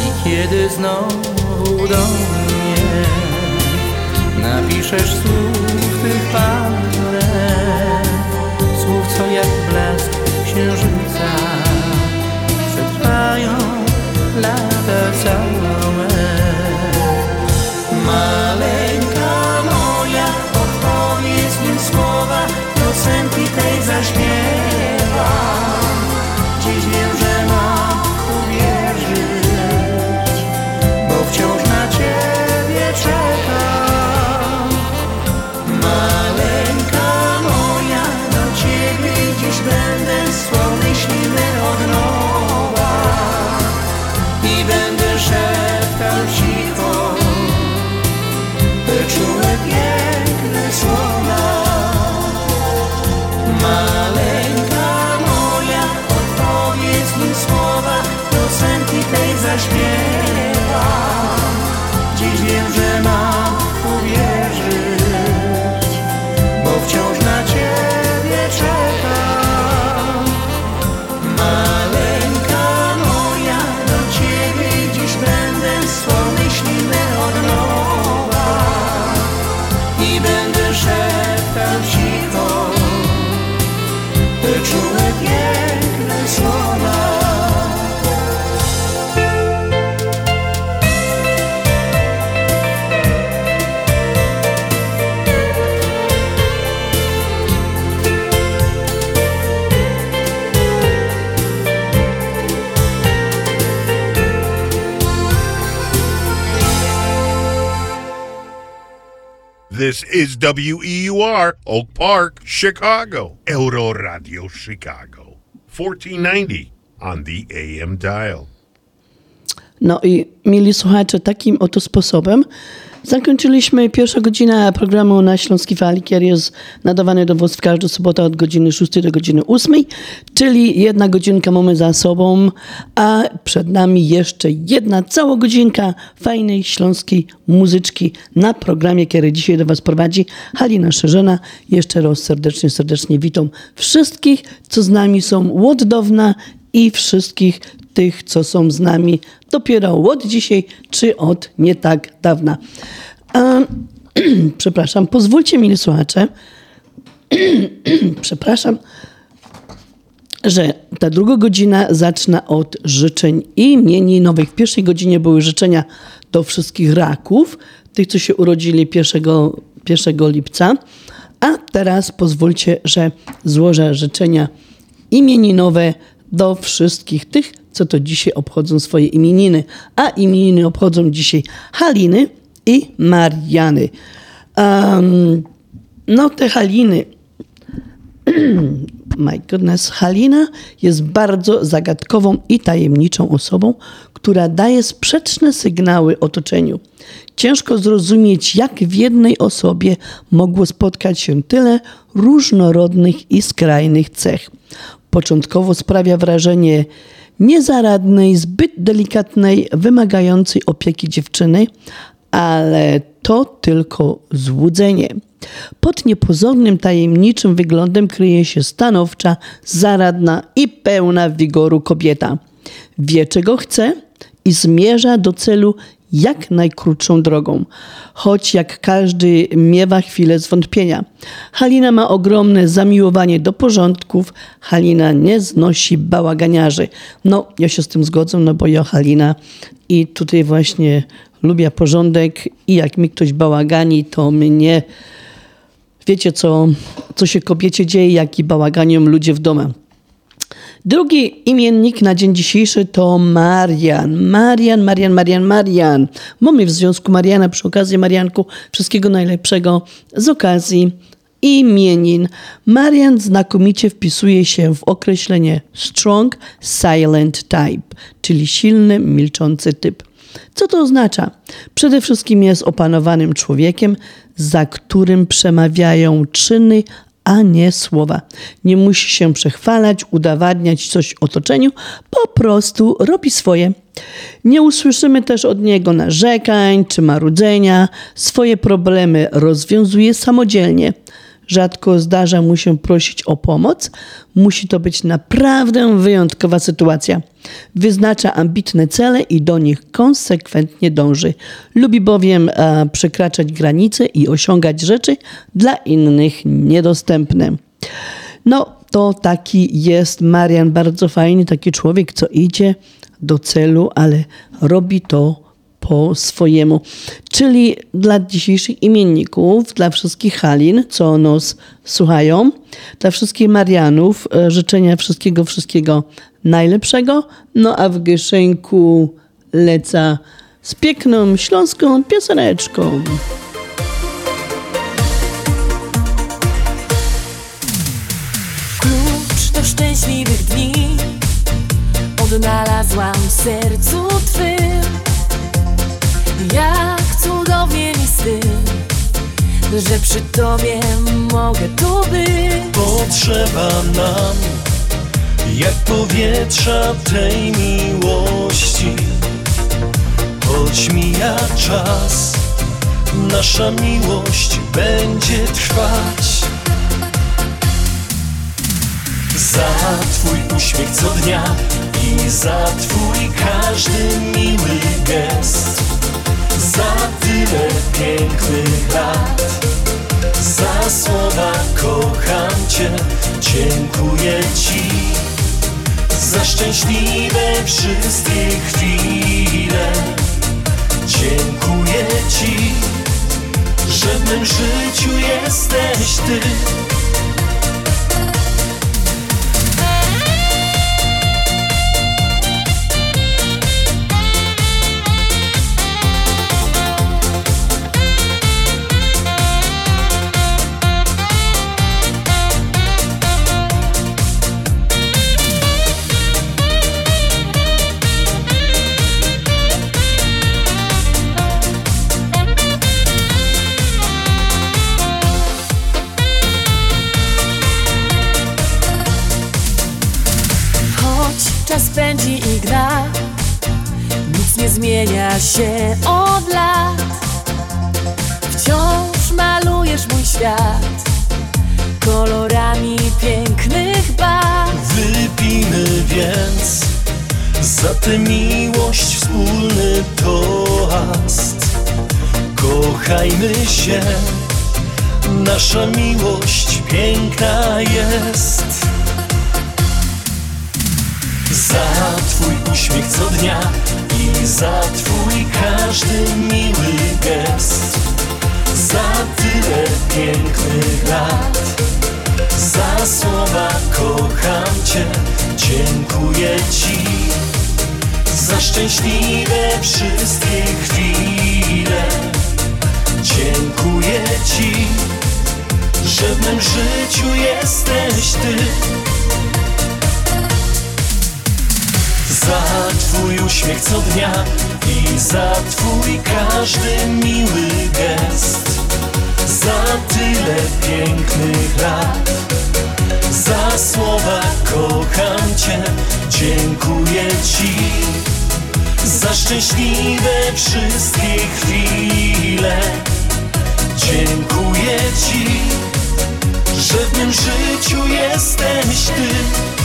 I kiedy znowu do mnie napiszesz słów tych parę, słów co jak blask księżyca is WEUR, Oak Park, Chicago. Euro Radio Chicago. 1490 on the AM dial. No i mieli słuchacze, takim oto sposobem zakończyliśmy pierwszą godzinę programu na Śląskiej Fali, który jest nadawany do Was w każdą sobotę od godziny 6 do godziny 8, czyli jedna godzinka mamy za sobą, a przed nami jeszcze jedna cała godzinka fajnej śląskiej muzyczki na programie, który dzisiaj do Was prowadzi Halina Szerzena. Jeszcze raz serdecznie, serdecznie witam wszystkich, co z nami są. Od dawna i wszystkich tych, co są z nami dopiero od dzisiaj, czy od nie tak dawna. A, przepraszam, pozwólcie mi, słuchacze, przepraszam, że ta druga godzina zaczyna od życzeń imieninowych. W pierwszej godzinie były życzenia do wszystkich raków, tych, co się urodzili 1, 1 lipca, a teraz pozwólcie, że złożę życzenia imieninowe do wszystkich tych, co to dzisiaj obchodzą swoje imieniny. A imieniny obchodzą dzisiaj Haliny i Mariany. Um, no te Haliny, my goodness, Halina jest bardzo zagadkową i tajemniczą osobą, która daje sprzeczne sygnały otoczeniu. Ciężko zrozumieć, jak w jednej osobie mogło spotkać się tyle różnorodnych i skrajnych cech. Początkowo sprawia wrażenie niezaradnej, zbyt delikatnej, wymagającej opieki dziewczyny, ale to tylko złudzenie. Pod niepozornym, tajemniczym wyglądem kryje się stanowcza, zaradna i pełna wigoru kobieta. Wie, czego chce i zmierza do celu jak najkrótszą drogą, choć jak każdy miewa chwilę zwątpienia. Halina ma ogromne zamiłowanie do porządków, Halina nie znosi bałaganiarzy. No, ja się z tym zgodzę, no bo ja Halina i tutaj właśnie lubię porządek i jak mi ktoś bałagani, to mnie... Wiecie, co, co się kobiecie dzieje, jak i bałaganią ludzie w domu. Drugi imiennik na dzień dzisiejszy to Marian. Marian, Marian, Marian, Marian. Mamy w związku Mariana przy okazji Marianku wszystkiego najlepszego z okazji imienin. Marian znakomicie wpisuje się w określenie strong silent type, czyli silny, milczący typ. Co to oznacza? Przede wszystkim jest opanowanym człowiekiem, za którym przemawiają czyny, a nie słowa. Nie musi się przechwalać, udowadniać coś otoczeniu, po prostu robi swoje. Nie usłyszymy też od niego narzekań czy marudzenia. Swoje problemy rozwiązuje samodzielnie. Rzadko zdarza mu się prosić o pomoc. Musi to być naprawdę wyjątkowa sytuacja. Wyznacza ambitne cele i do nich konsekwentnie dąży. Lubi bowiem e, przekraczać granice i osiągać rzeczy dla innych niedostępne. No, to taki jest Marian, bardzo fajny, taki człowiek, co idzie do celu, ale robi to po swojemu. Czyli dla dzisiejszych imienników, dla wszystkich Halin, co nas słuchają, dla wszystkich Marianów, e, życzenia wszystkiego, wszystkiego najlepszego. No a w Gieszenku leca z piękną śląską pioseneczką. Klucz do szczęśliwych dni Odnalazłam w sercu twym Jak cudownie mi tym Że przy tobie mogę tu być Potrzeba nam jak powietrza tej miłości. Choć mija czas, nasza miłość będzie trwać. Za Twój uśmiech co dnia i za Twój każdy miły gest. Za tyle pięknych lat, za słowa kocham Cię, dziękuję Ci. Za szczęśliwe wszystkie chwile, dziękuję Ci, że w mym życiu jesteś Ty. Czas pędzi i gra Nic nie zmienia się od lat Wciąż malujesz mój świat Kolorami pięknych barw Wypijmy więc za tę miłość wspólny toast. Kochajmy się, nasza miłość piękna jest. Za Twój uśmiech co dnia i za Twój każdy miły gest. Za tyle pięknych lat, za słowa kocham Cię, dziękuję Ci. Za szczęśliwe wszystkie chwile, dziękuję Ci, że w mym życiu jesteś Ty. Za Twój uśmiech co dnia i za Twój każdy miły gest. Za tyle pięknych lat, za słowa kocham Cię, dziękuję Ci. Za szczęśliwe wszystkie chwile, dziękuję Ci, że w mym życiu jesteś Ty.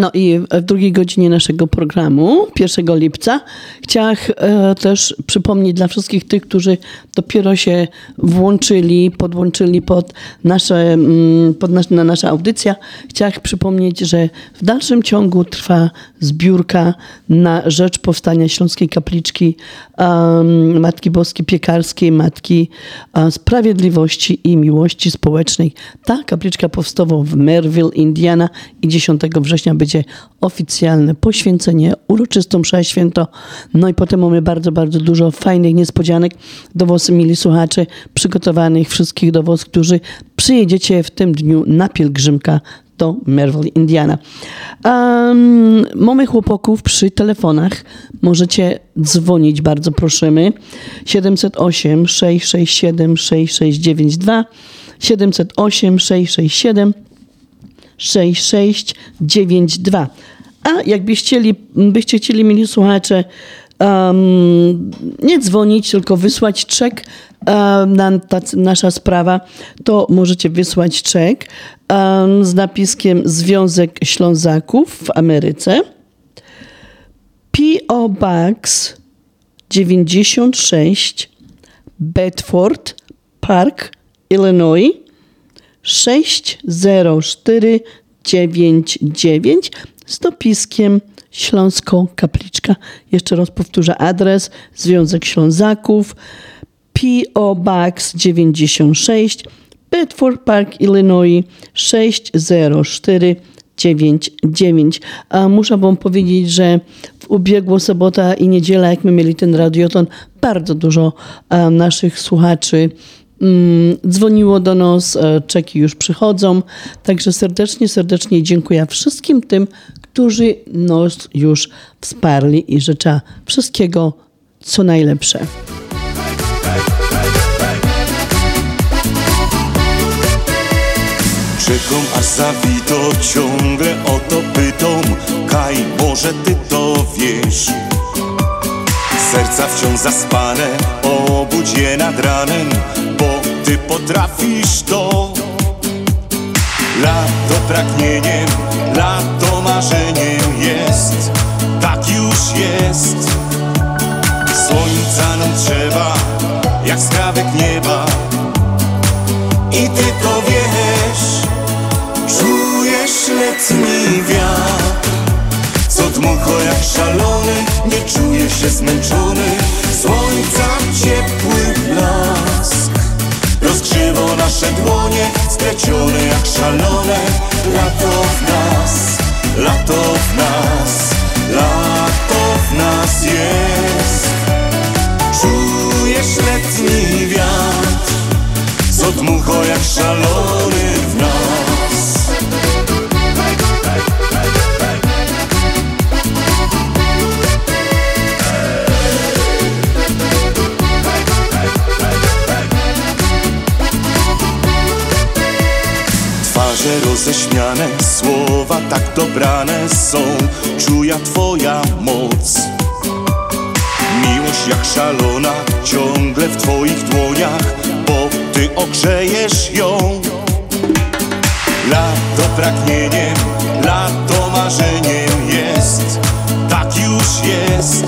No i w drugiej godzinie naszego programu, 1 lipca, chciałam e, też przypomnieć dla wszystkich tych, którzy dopiero się włączyli, podłączyli pod nasze, mm, pod nas, na nasza audycja, chciałam przypomnieć, że w dalszym ciągu trwa zbiórka na rzecz powstania Śląskiej Kapliczki um, Matki Boskiej Piekarskiej, Matki e, Sprawiedliwości i Miłości Społecznej. Ta kapliczka powstała w Merville, Indiana i 10 września będzie oficjalne poświęcenie, uroczystą mszę święto. No i potem mamy bardzo, bardzo dużo fajnych niespodzianek do was, słuchacze, przygotowanych wszystkich do którzy przyjedziecie w tym dniu na pielgrzymka do Merville, Indiana. Um, mamy chłopaków przy telefonach. Możecie dzwonić, bardzo prosimy. 708 667 6692 708 667 6692. A jakbyście chcieli, byście chcieli mieli słuchacze um, nie dzwonić, tylko wysłać czek um, na tac, nasza sprawa, to możecie wysłać czek um, z napiskiem Związek Ślązaków w Ameryce. P.O. Box 96 Bedford Park, Illinois 60499 z dopiskiem Śląską Kapliczka. Jeszcze raz powtórzę adres Związek Ślązaków P.O. Box 96 Bedford Park, Illinois 60499. A muszę wam powiedzieć, że w ubiegłą sobota i niedziela, jak my mieli ten radioton, bardzo dużo naszych słuchaczy dzwoniło do nas, e, czeki już przychodzą. Także serdecznie, serdecznie dziękuję wszystkim tym, którzy nas już wsparli i życzę wszystkiego, co najlepsze. Czekam aż zawito ciągle o to pytam Kaj, może ty to wiesz Serca wciąż zaspane. Obudź je nad ranem Bo ty potrafisz to. Lato pragnieniem Lato marzeniem jest. Tak już jest. Słońca nam trzeba Jak skrawek nieba. I ty to wiesz. Czujesz letni wiatr dmucho jak szalony Nie czuję się zmęczony. Słońca ciepły blask Rozgrzewa nasze dłonie. Splecione jak szalone Lato w nas Lato w nas Lato w nas jest. Czujesz letni wiatr Co dmucho jak szalony w nas roześmiane, słowa tak dobrane są. Czuja twoja moc. Miłość jak szalona, ciągle w twoich dłoniach Bo ty ogrzejesz ją. Lato pragnieniem, lato marzeniem jest. Tak już jest.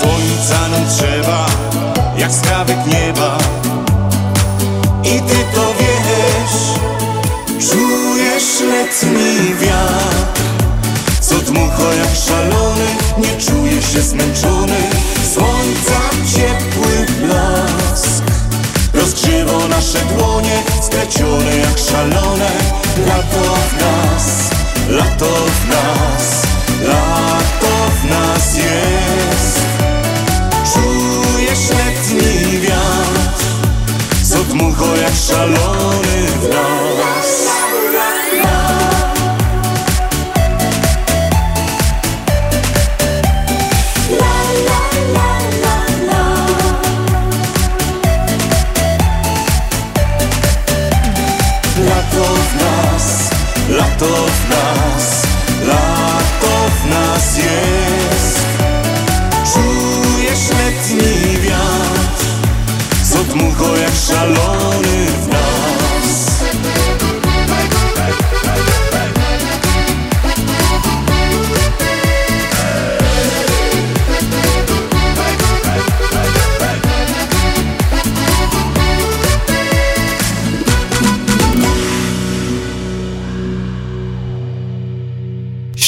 Słońca nam trzeba, jak skrawek nieba. I ty to wiesz Czujesz letni wiatr. Co dmucho jak szalony Nie czuję się zmęczony. Słońca ciepły blask. Rozgrzewa nasze dłonie Splecione jak szalone. Lato w nas Lato w nas Lato w nas jest. Czujesz letni wiatr. Co dmucho jak szalony w nas lato w nas, lato w nas jest. Czujesz letni wiatr, co dmucho jak szalony w nas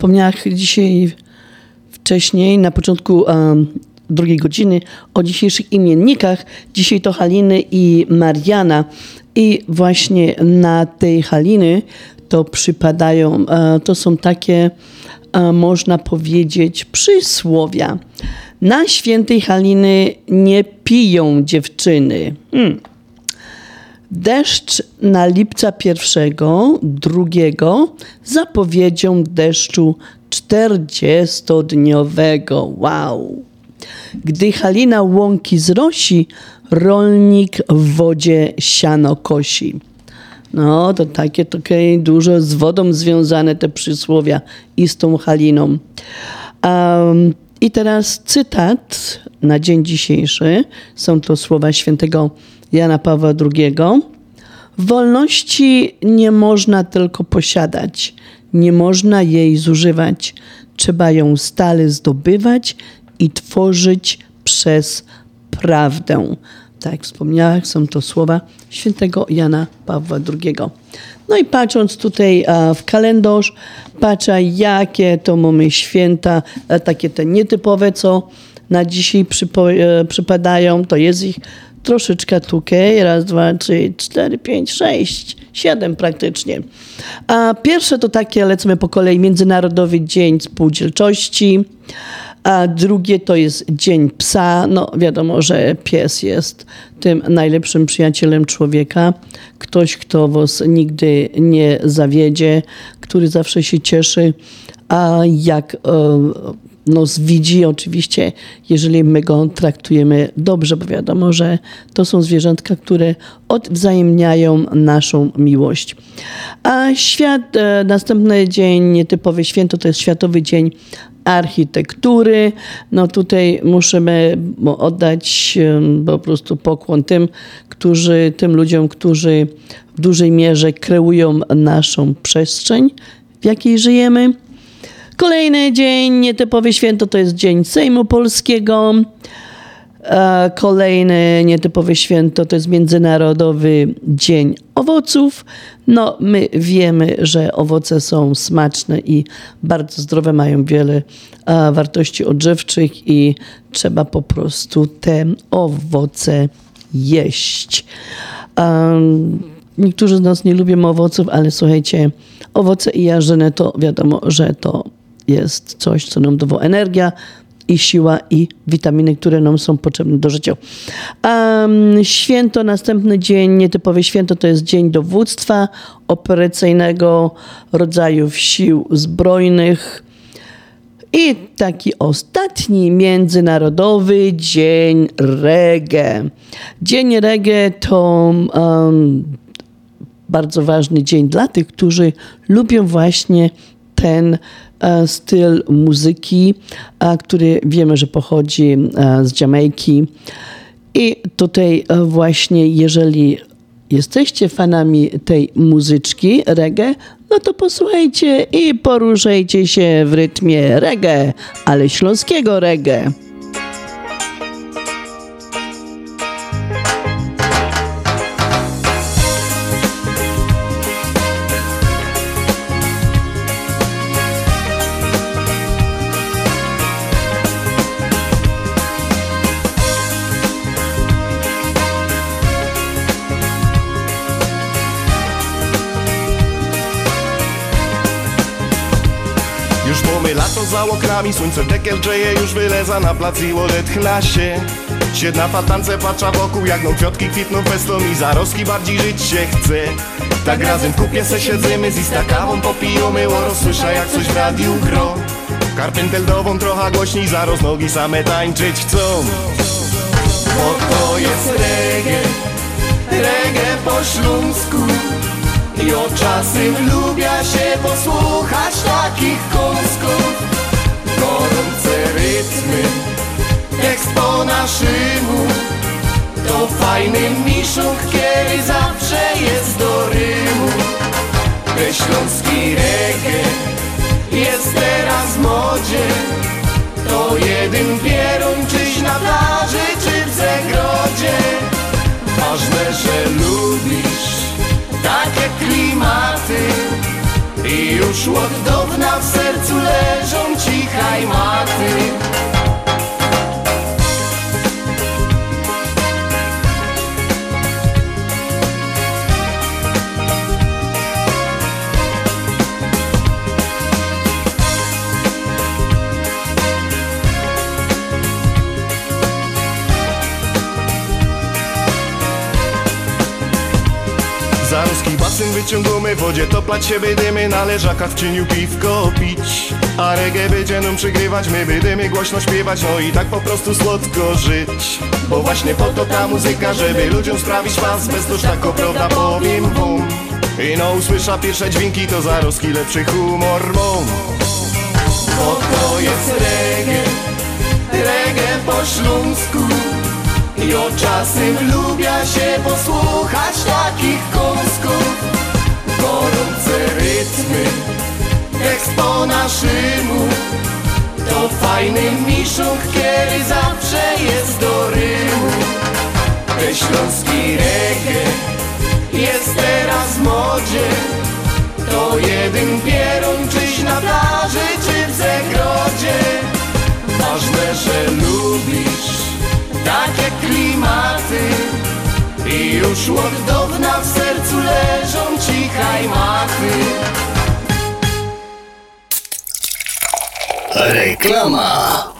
Wspomniałam dzisiaj wcześniej, na początku em, drugiej godziny, o dzisiejszych imiennikach. Dzisiaj to Haliny i Mariana. I właśnie na tej Haliny to przypadają, e, to są takie, e, można powiedzieć, przysłowia. Na świętej Haliny nie piją dziewczyny. Hmm. Deszcz na lipca pierwszego, drugiego zapowiedzią deszczu czterdziestodniowego. Wow! Gdy halina łąki zrosi, rolnik w wodzie siano kosi. No, to takie, takie dużo z wodą związane te przysłowia i z tą haliną. Um, I teraz cytat na dzień dzisiejszy. Są to słowa świętego Jana Pawła II. Wolności nie można tylko posiadać, nie można jej zużywać. Trzeba ją stale zdobywać i tworzyć przez prawdę. Tak jak wspomniałam, są to słowa świętego Jana Pawła II. No i patrząc tutaj w kalendarz, patrzę jakie to mamy święta, takie te nietypowe, co na dzisiaj e, przypadają, to jest ich troszeczkę tukej. Raz, dwa, trzy, cztery, pięć, sześć, siedem praktycznie. A pierwsze to takie, lecimy po kolei, Międzynarodowy Dzień Spółdzielczości. A drugie to jest Dzień Psa. No wiadomo, że pies jest tym najlepszym przyjacielem człowieka. Ktoś, kto was nigdy nie zawiedzie, który zawsze się cieszy, a jak e, nos widzi, oczywiście, jeżeli my go traktujemy dobrze, bo wiadomo, że to są zwierzątka, które odwzajemniają naszą miłość. A świat, e, następny dzień, nietypowy święto, to jest Światowy Dzień Architektury. No tutaj musimy oddać po prostu pokłon tym, którzy, tym ludziom, którzy w dużej mierze kreują naszą przestrzeń, w jakiej żyjemy. Kolejny dzień, nietypowy święto, to jest Dzień Sejmu Polskiego. E, Kolejne nietypowe święto to jest Międzynarodowy Dzień Owoców. No, my wiemy, że owoce są smaczne i bardzo zdrowe, mają wiele e, wartości odżywczych i trzeba po prostu te owoce jeść. Um, niektórzy z nas nie lubią owoców, ale słuchajcie, owoce i jarzyny to wiadomo, że to jest coś, co nam dało energia i siła i witaminy, które nam są potrzebne do życia. Um, święto, następny dzień, nietypowe święto, to jest Dzień Dowództwa Operacyjnego Rodzajów Sił Zbrojnych. I taki ostatni Międzynarodowy Dzień Reggae. Dzień Reggae to um, bardzo ważny dzień dla tych, którzy lubią właśnie ten styl muzyki, e, który wiemy, że pochodzi e, z Jamajki. I tutaj e, właśnie, jeżeli jesteście fanami tej muzyczki reggae, no to posłuchajcie i poruszajcie się w rytmie reggae, ale śląskiego reggae. Już mamy lato za oknami, słońce dekiel grzeje, już wyleza na plac i odetchna się. Siedna fatance patrza wokół, jak no kwiatki kwitną festą i zaroski bardziej żyć się chce. Tak razem w kupie se siedzimy, z istakawą popijamy, oro słysza jak coś w radiu gro. Karpenteldową trochę głośniej, zaroz nogi same tańczyć chcą. Bo to jest reggae, reggae po śląsku i od czasem lubia się posłuchać takich kąsków. Gorące rytmy, tekst po naszemu. To fajny miszuk, kiedy zawsze jest do rymu. Te śląski reggae jest teraz w modzie. To jeden pierun, czyś na plaży, czy w zagrodzie. Ważne, że lubisz takie klimaty. I już od dawna w sercu leżą cichaj maty Ruski basen wyciągamy wodzie Toplać się będziemy na leżakach w cieniu piwko pić. A reggae będzie nam przygrywać My będziemy głośno śpiewać No i tak po prostu słodko żyć. Bo właśnie po to ta muzyka Żeby ludziom sprawić pas. Bez tak prawda powiem wam I no usłysza pierwsze dźwięki To za ruski lepszy humor mam Bo to jest reggae. Reggae po śląsku i od czasem lubia się posłuchać takich kąsków Gorące rytmy, tekst po naszemu To fajny miszuk, kiedy zawsze jest do rymu. Te śląski reggae jest teraz w modzie. To jeden pierun, czyś na plaży, czy w zagrodzie. Ważne, że lubisz takie klimaty I już od dawna w sercu leżą cichaj maty Reklama.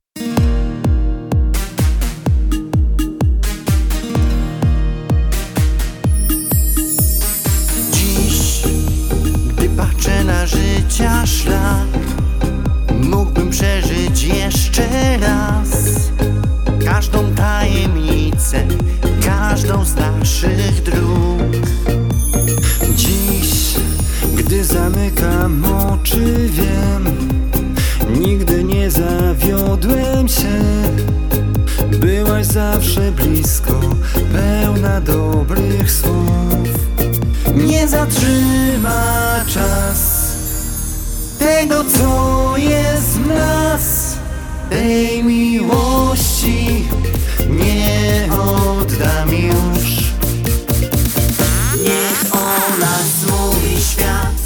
Życia Mógłbym przeżyć jeszcze raz Każdą tajemnicę, każdą z naszych dróg. Dziś, gdy zamykam oczy, wiem Nigdy nie zawiodłem się. Byłaś zawsze blisko, pełna dobrych słów. Nie zatrzyma czas Tego, co jest w nas. Tej miłości nie oddam już. Niech o nas mówi świat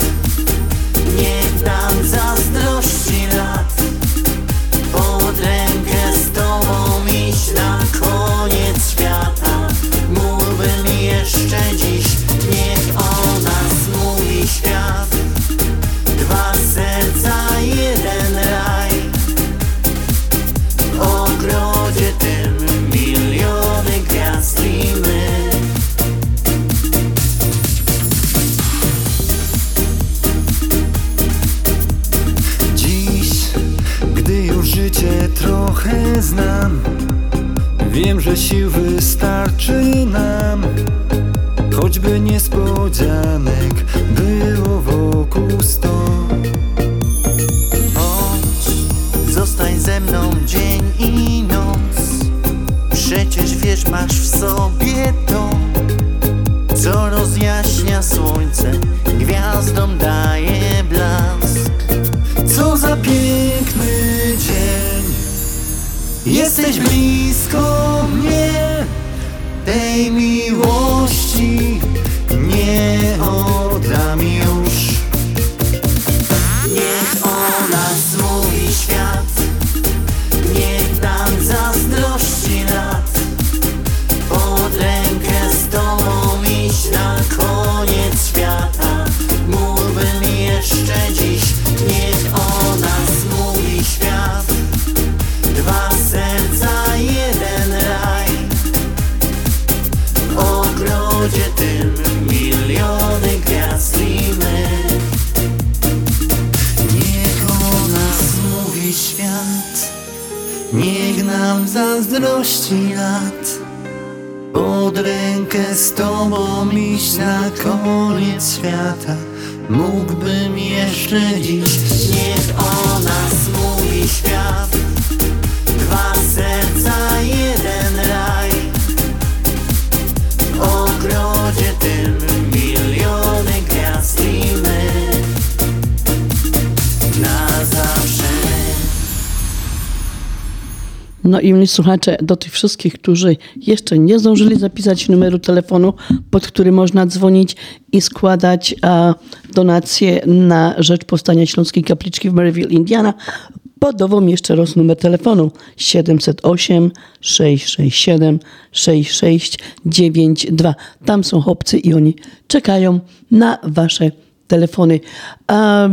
wystarczy nam Choćby niespodzianek było wokół sto. Chodź, zostań ze mną dzień i noc. Przecież wiesz, masz w sobie to Co rozjaśnia słońce, gwiazdom daje blask. Co za piękny dzień. Jesteś blisko mnie Tej miłości z tobą iść na koniec świata. Mógłbym jeszcze dziś No i słuchacze, do tych wszystkich, którzy jeszcze nie zdążyli zapisać numeru telefonu, pod który można dzwonić i składać donacje na rzecz powstania Śląskiej Kapliczki w Maryville, Indiana, podawam jeszcze raz numer telefonu 708 667 6692. Tam są chłopcy i oni czekają na wasze telefony. A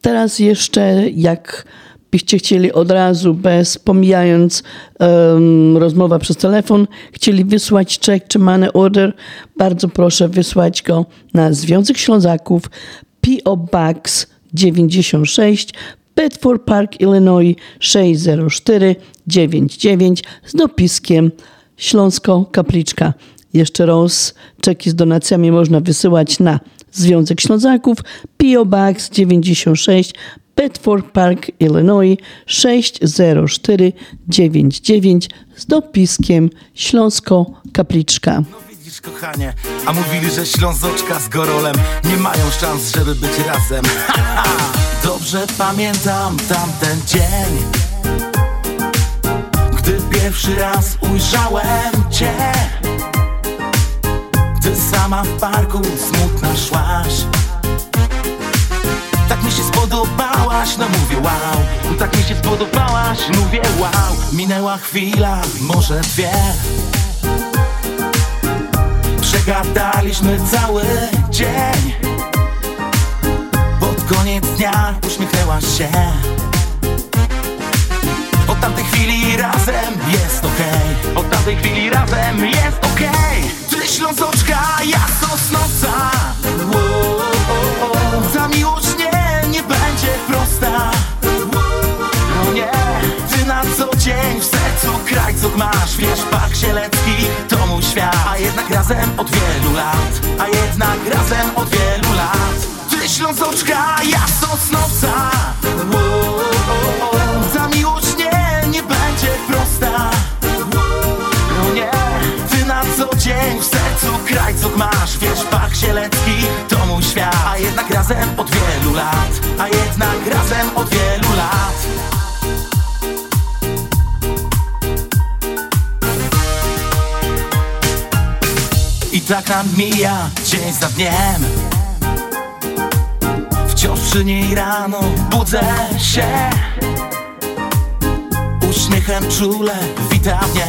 teraz jeszcze jak byście chcieli od razu, bez pomijając um, przez telefon, chcieli wysłać czek czy money order, bardzo proszę wysłać go na Związek Ślązaków P.O. Box 96 Bedford Park, Illinois 60499 z dopiskiem Śląsko Kapliczka. Jeszcze raz, czeki z donacjami można wysyłać na Związek Ślązaków P.O. Box 96 Bedford Park, Illinois 60499 z dopiskiem Śląsko Kapliczka. Widzisz, kochanie, a mówili, że Ślązoczka z Gorolem nie mają szans, żeby być razem. Dobrze pamiętam tamten dzień, gdy pierwszy raz ujrzałem cię. Ty sama w parku smutna szłaś. Tak mi się spodobałaś, no mówię wow. Tak mi się spodobałaś, mówię wow. Minęła chwila, może dwie. Przegadaliśmy cały dzień. Pod koniec dnia uśmiechnęłaś się. Od tamtej chwili razem jest okej. Od tamtej chwili razem jest okej. Ty ślązoczka, ja sosnowca Ta miłość nie, będzie prosta. No nie, ty na co dzień w sercu krajców masz. Wiesz, Park Sielecki to mój świat. A jednak razem od wielu lat A jednak razem od wielu lat. Ty Ślązoczka, ja Sosnowca wow. Krajców masz Wiesz, Park Sielecki to mój świat. A jednak razem od wielu lat A jednak razem od wielu lat. I tak nam mija dzień za dniem. Wciąż przy niej rano budzę się. Uśmiechem czule wita mnie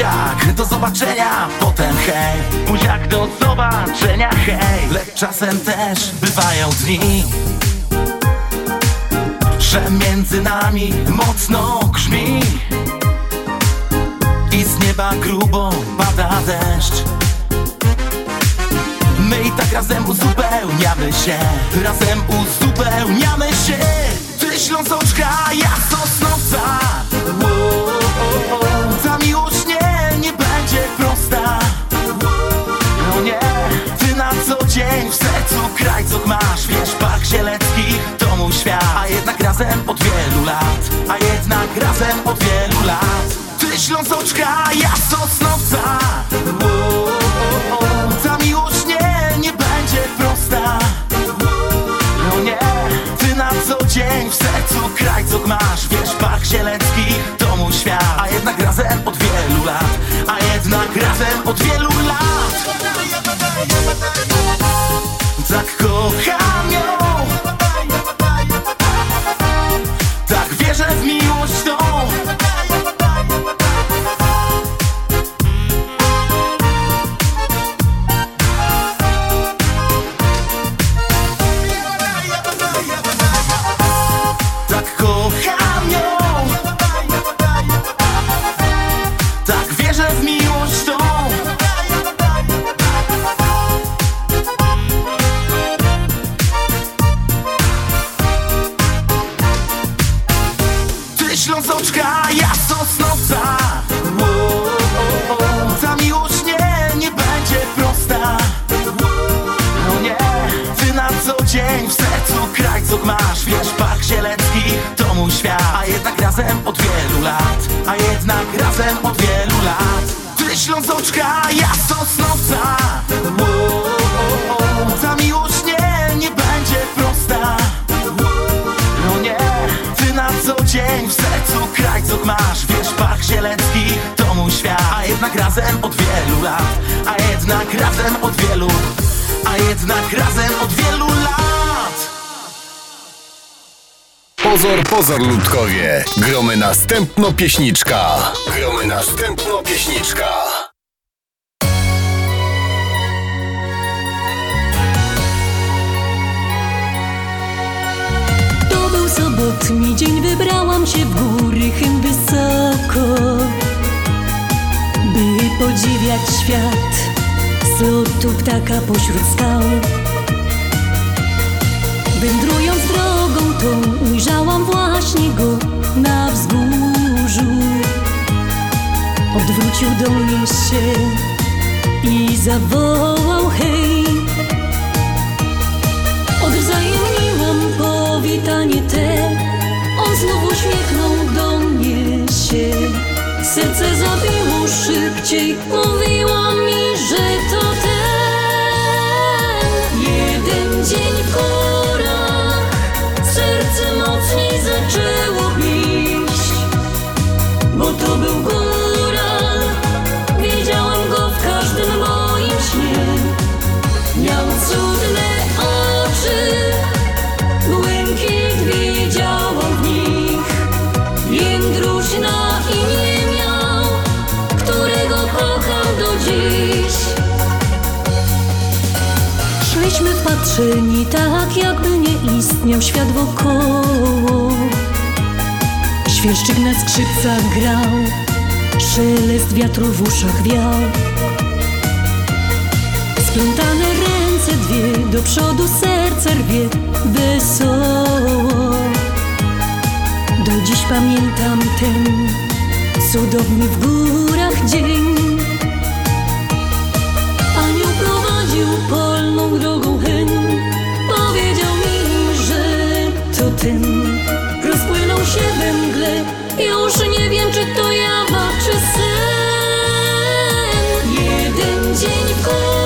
Buziak, do zobaczenia, potem hej. Buziak, do zobaczenia, hej. Lecz czasem też bywają dni Że między nami mocno grzmi. I z nieba grubo pada deszcz. My i tak razem uzupełniamy się. Razem uzupełniamy się. Ty Ślązoczka, ja Sosnowca razem od wielu lat A jednak razem od wielu lat. Ty Ślązoczka, ja Sosnowca. Ta miłość nie, nie będzie prosta. No nie, ty na co dzień w sercu krajców masz. Wiesz, Park Sielecki to mój świat. A jednak razem od wielu lat A jednak razem od Pozor ludkowie. Gromy następno pieśniczka. Gromy następno pieśniczka. To był sobotni dzień, wybrałam się w góry chym wysoko By podziwiać świat z lotu ptaka pośród skał ujrzałam właśnie go na wzgórzu. Odwrócił do mnie się i zawołał hej! Odwzajemniłam powitanie te. On znów uśmiechnął do mnie się. Serce zabiło szybciej Mówiło mi, że to ten. Jeden dzień w był góral Widziałam go w każdym moim śnie Miał cudne oczy, błękit widziałam w nich. Jędruś na imię miał, którego kocham do dziś. Szliśmy wpatrzeni tak, jakby nie istniał świat wokoło. Świerszczyk na skrzypcach grał, szelest wiatru w uszach wiał. Splątane ręce dwie, do przodu serce rwie wesoło. cudowny w górach dzień. Anioł prowadził polną drogą hen, powiedział mi, że to ten. Się we mgle, już nie wiem, czy to jawa, czy sen. Jeden dzień w górach,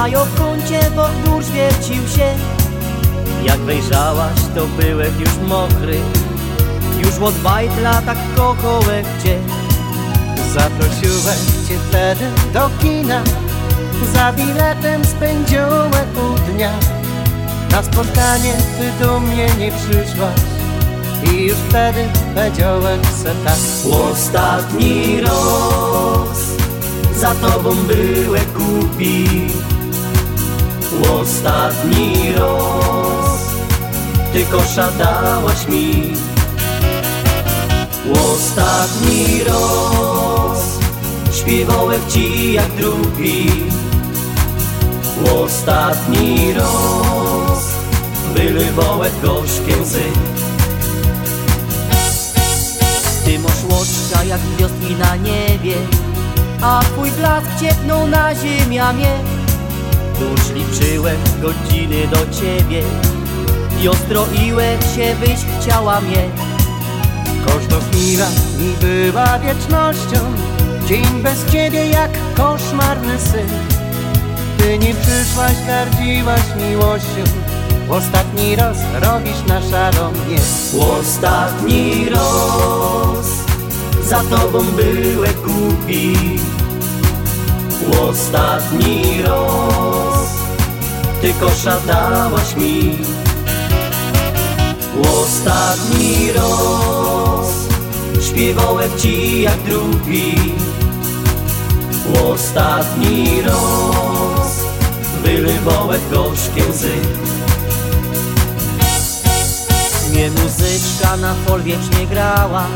A ja w kącie wokół świecił się. Jak wejrzałaś, to byłek już mokry. Już od bajtla tak kochołek cię. Zaprosiłem cię wtedy do kina. Za biletem spędziłem pół dnia. Na spotkanie ty do mnie nie przyszłaś. I już wtedy powiedziałem se tak. Ostatni raz za tobą byłem głupi Ostatni raz ty kosza dałaś mi. Ostatni raz śpiewałem ci jak drugi. Ostatni raz wylewałem gorzkie łzy. Ty masz łoczka jak gwiazdki na niebie A twój blask ciepnął na ziemię Tuż liczyłem godziny do ciebie I ostroiłem się, byś chciała mnie. Każda chwila mi była wiecznością Dzień bez ciebie jak koszmarny sen. Ty nie przyszłaś, gardziłaś miłością Ostatni raz robisz na szaro mnie Ostatni raz za tobą byłem głupi Ostatni raz ty kosza dałaś mi Ostatni raz śpiewałem ci jak drugi Ostatni raz wylewałem gorzkie łzy. Mnie muzyczka na fol wiecznie grała.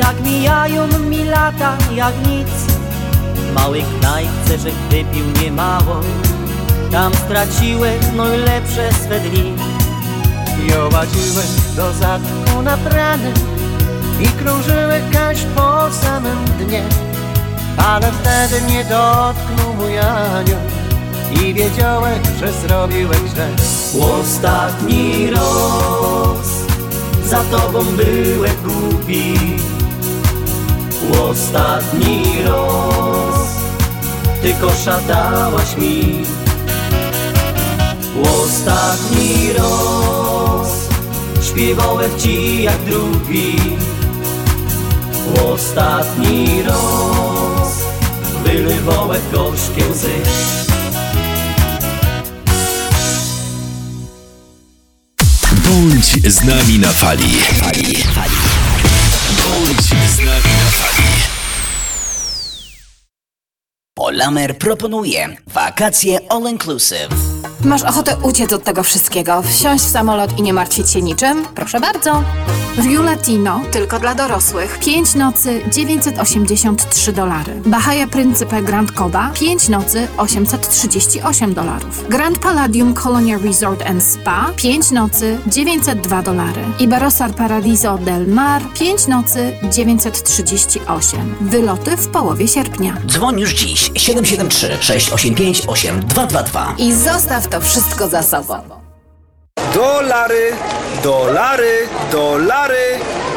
Tak mijają mi lata jak nic małej knajpce, że wypił niemało Tam straciłem najlepsze swe dni. Jowadziłem do zatku na prany I krążyłem kaś po samym dnie. Ale wtedy mnie dotknął mój anioł I wiedziałem, że zrobiłem źle. Ostatni raz za tobą byłem głupi. Ostatni raz ty kosza dałaś mi Ostatni raz śpiewałem ci jak drugi Ostatni raz wylewałem gorzkie łzy Bądź z nami na fali. fali, fali. Bądź z nami na fali. Polamer proponuje wakacje all inclusive. Masz ochotę uciec od tego wszystkiego, wsiąść w samolot i nie martwić się niczym? Proszę bardzo. View Latino, tylko dla dorosłych. 5 nocy, 983 dolary. Bahia Principe Grand Coba, 5 nocy, 838 dolarów. Grand Palladium Colonia Resort and Spa, 5 nocy, 902 dolary. Iberostar Paradiso del Mar, 5 nocy, 938. Wyloty w połowie sierpnia. Dzwoń już dziś 773 685 8222. I zostaw to wszystko za sobą. Dolary, dolary, dolary,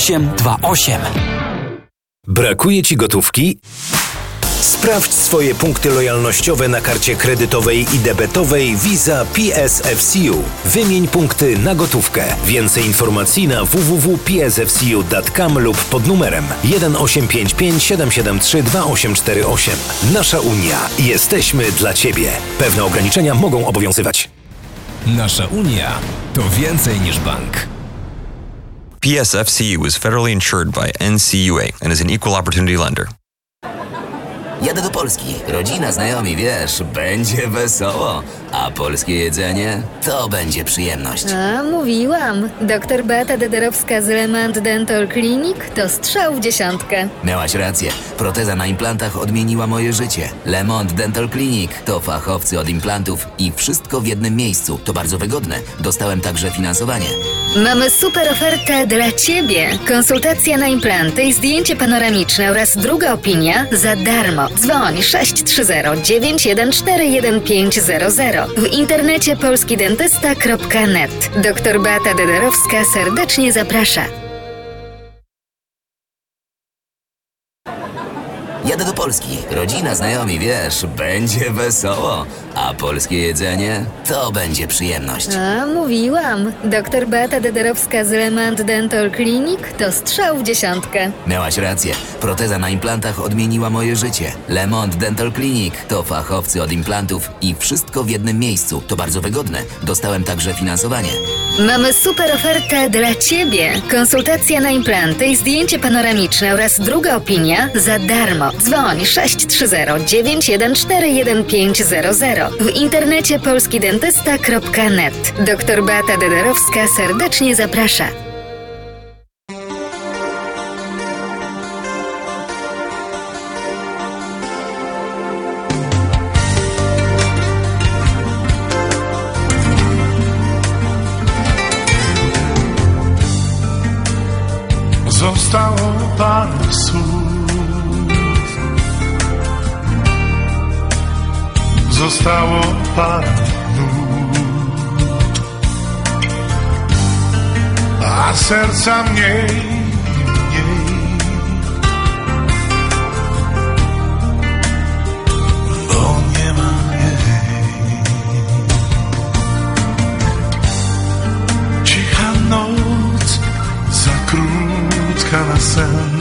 0828. Brakuje Ci gotówki? Sprawdź swoje punkty lojalnościowe na karcie kredytowej i debetowej Visa PSFCU. Wymień punkty na gotówkę. Więcej informacji na www.psfcu.com lub pod numerem 1855 773 2848. Nasza Unia. Jesteśmy dla Ciebie. Pewne ograniczenia mogą obowiązywać. Nasza Unia to więcej niż bank. PSFCU is federally insured by NCUA and is an equal opportunity lender. Jadę do Polski. Rodzina, znajomi, wiesz, będzie wesoło. A polskie jedzenie to będzie przyjemność. A, mówiłam. Doktor Beata Dederowska z Lemant Dental Clinic to strzał w dziesiątkę. Miałaś rację. Proteza na implantach odmieniła moje życie. Lemont Dental Clinic to fachowcy od implantów i wszystko w jednym miejscu. To bardzo wygodne. Dostałem także finansowanie. Mamy super ofertę dla Ciebie. Konsultacja na implanty i zdjęcie panoramiczne oraz druga opinia za darmo. Dzwoń 630 914 1500. W internecie polskidentysta.net. Doktor Beata Dederowska serdecznie zaprasza. Jadę do Polski. Rodzina, znajomi, wiesz, będzie wesoło. A polskie jedzenie to będzie przyjemność. A, mówiłam. Doktor Beata Dederowska z Lemant Dental Clinic to strzał w dziesiątkę. Miałaś rację. Proteza na implantach odmieniła moje życie. Lemont Dental Clinic to fachowcy od implantów i wszystko w jednym miejscu. To bardzo wygodne. Dostałem także finansowanie. Mamy super ofertę dla Ciebie. Konsultacja na implanty i zdjęcie panoramiczne oraz druga opinia za darmo. Dzwoń 630 914 1500. W internecie polskidentysta.net. Doktor Beata Dederowska serdecznie zaprasza. Zostało parę słów Zostało parę nut A serca mniej i mniej. Bo nie ma jej Cicha noc za krótka na sen.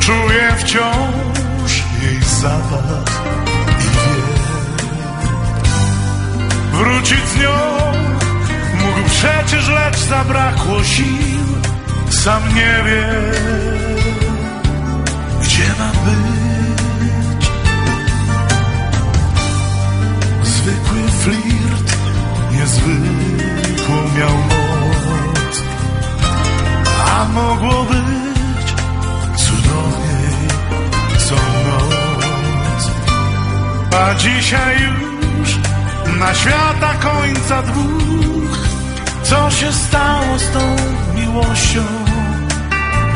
Czuję wciąż zapach i Wrócić z nią mógł przecież, lecz zabrakło sił. Sam nie wie, gdzie ma być. Zwykły flirt niezwykłą miał moc. A mogło być A dzisiaj już na świata końca dwóch Co się stało z tą miłością?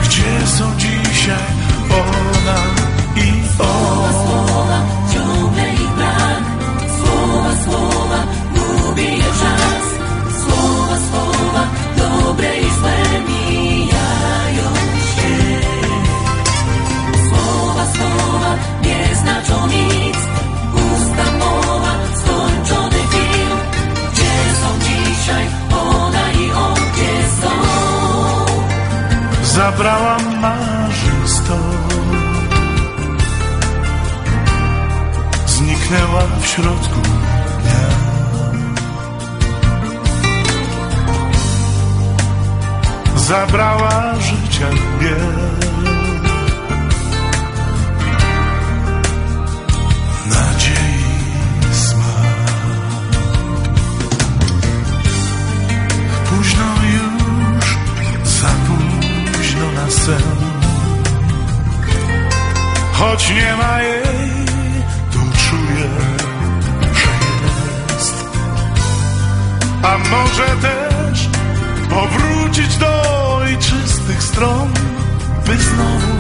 Gdzie są dzisiaj ona i on? Ciągle ich brak Słowa, słowa Gubi je czas zabrała marzeń sto. Zniknęła w środku dnia. Zabrała życia biel. Sen. Choć nie ma jej, to czuję, że jest. A może też powrócić do ojczystych stron, by znowu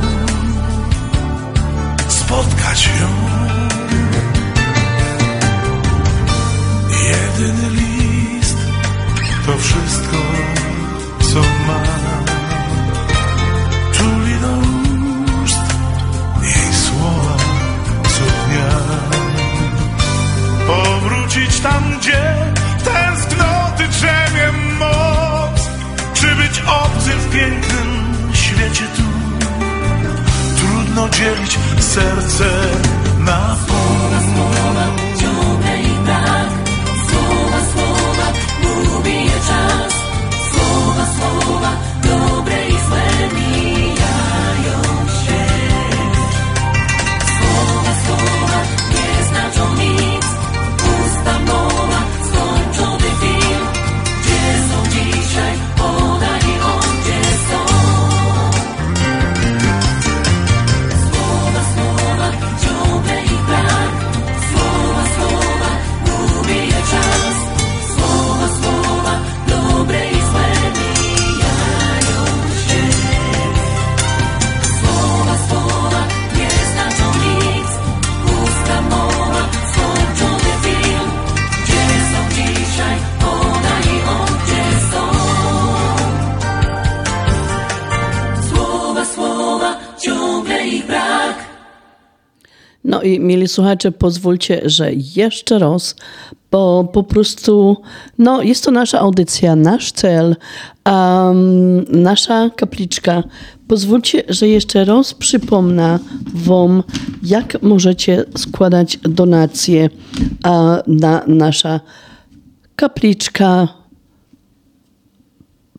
spotkać ją. Jedyny list to wszystko, tam, gdzie tęsknoty drzemie moc. Czy być obcym w pięknym świecie tu? Trudno dzielić serce na pół. Ciągle ich brak Słowa, słowa Ubije czas Słowa, słowa i mieli słuchacze, pozwólcie, że jeszcze raz, bo po prostu, no jest to nasza audycja, nasz cel, um, nasza kapliczka. Pozwólcie, że jeszcze raz przypomnę Wam, jak możecie składać donacje na nasza kapliczka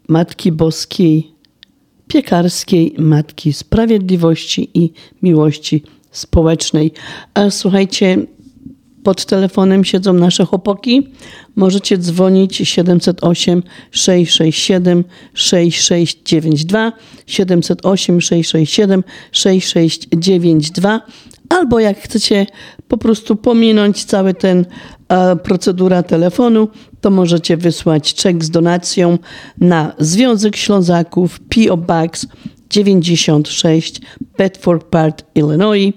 Matki Boskiej piekarskiej Matki Sprawiedliwości i Miłości Społecznej. A słuchajcie, pod telefonem siedzą nasze chłopaki. Możecie dzwonić 708 667 6692 708 667 6692 albo jak chcecie po prostu pominąć cały ten e, procedura telefonu, to możecie wysłać czek z donacją na Związek Ślązaków P.O. Box 96 Bedford Park, Illinois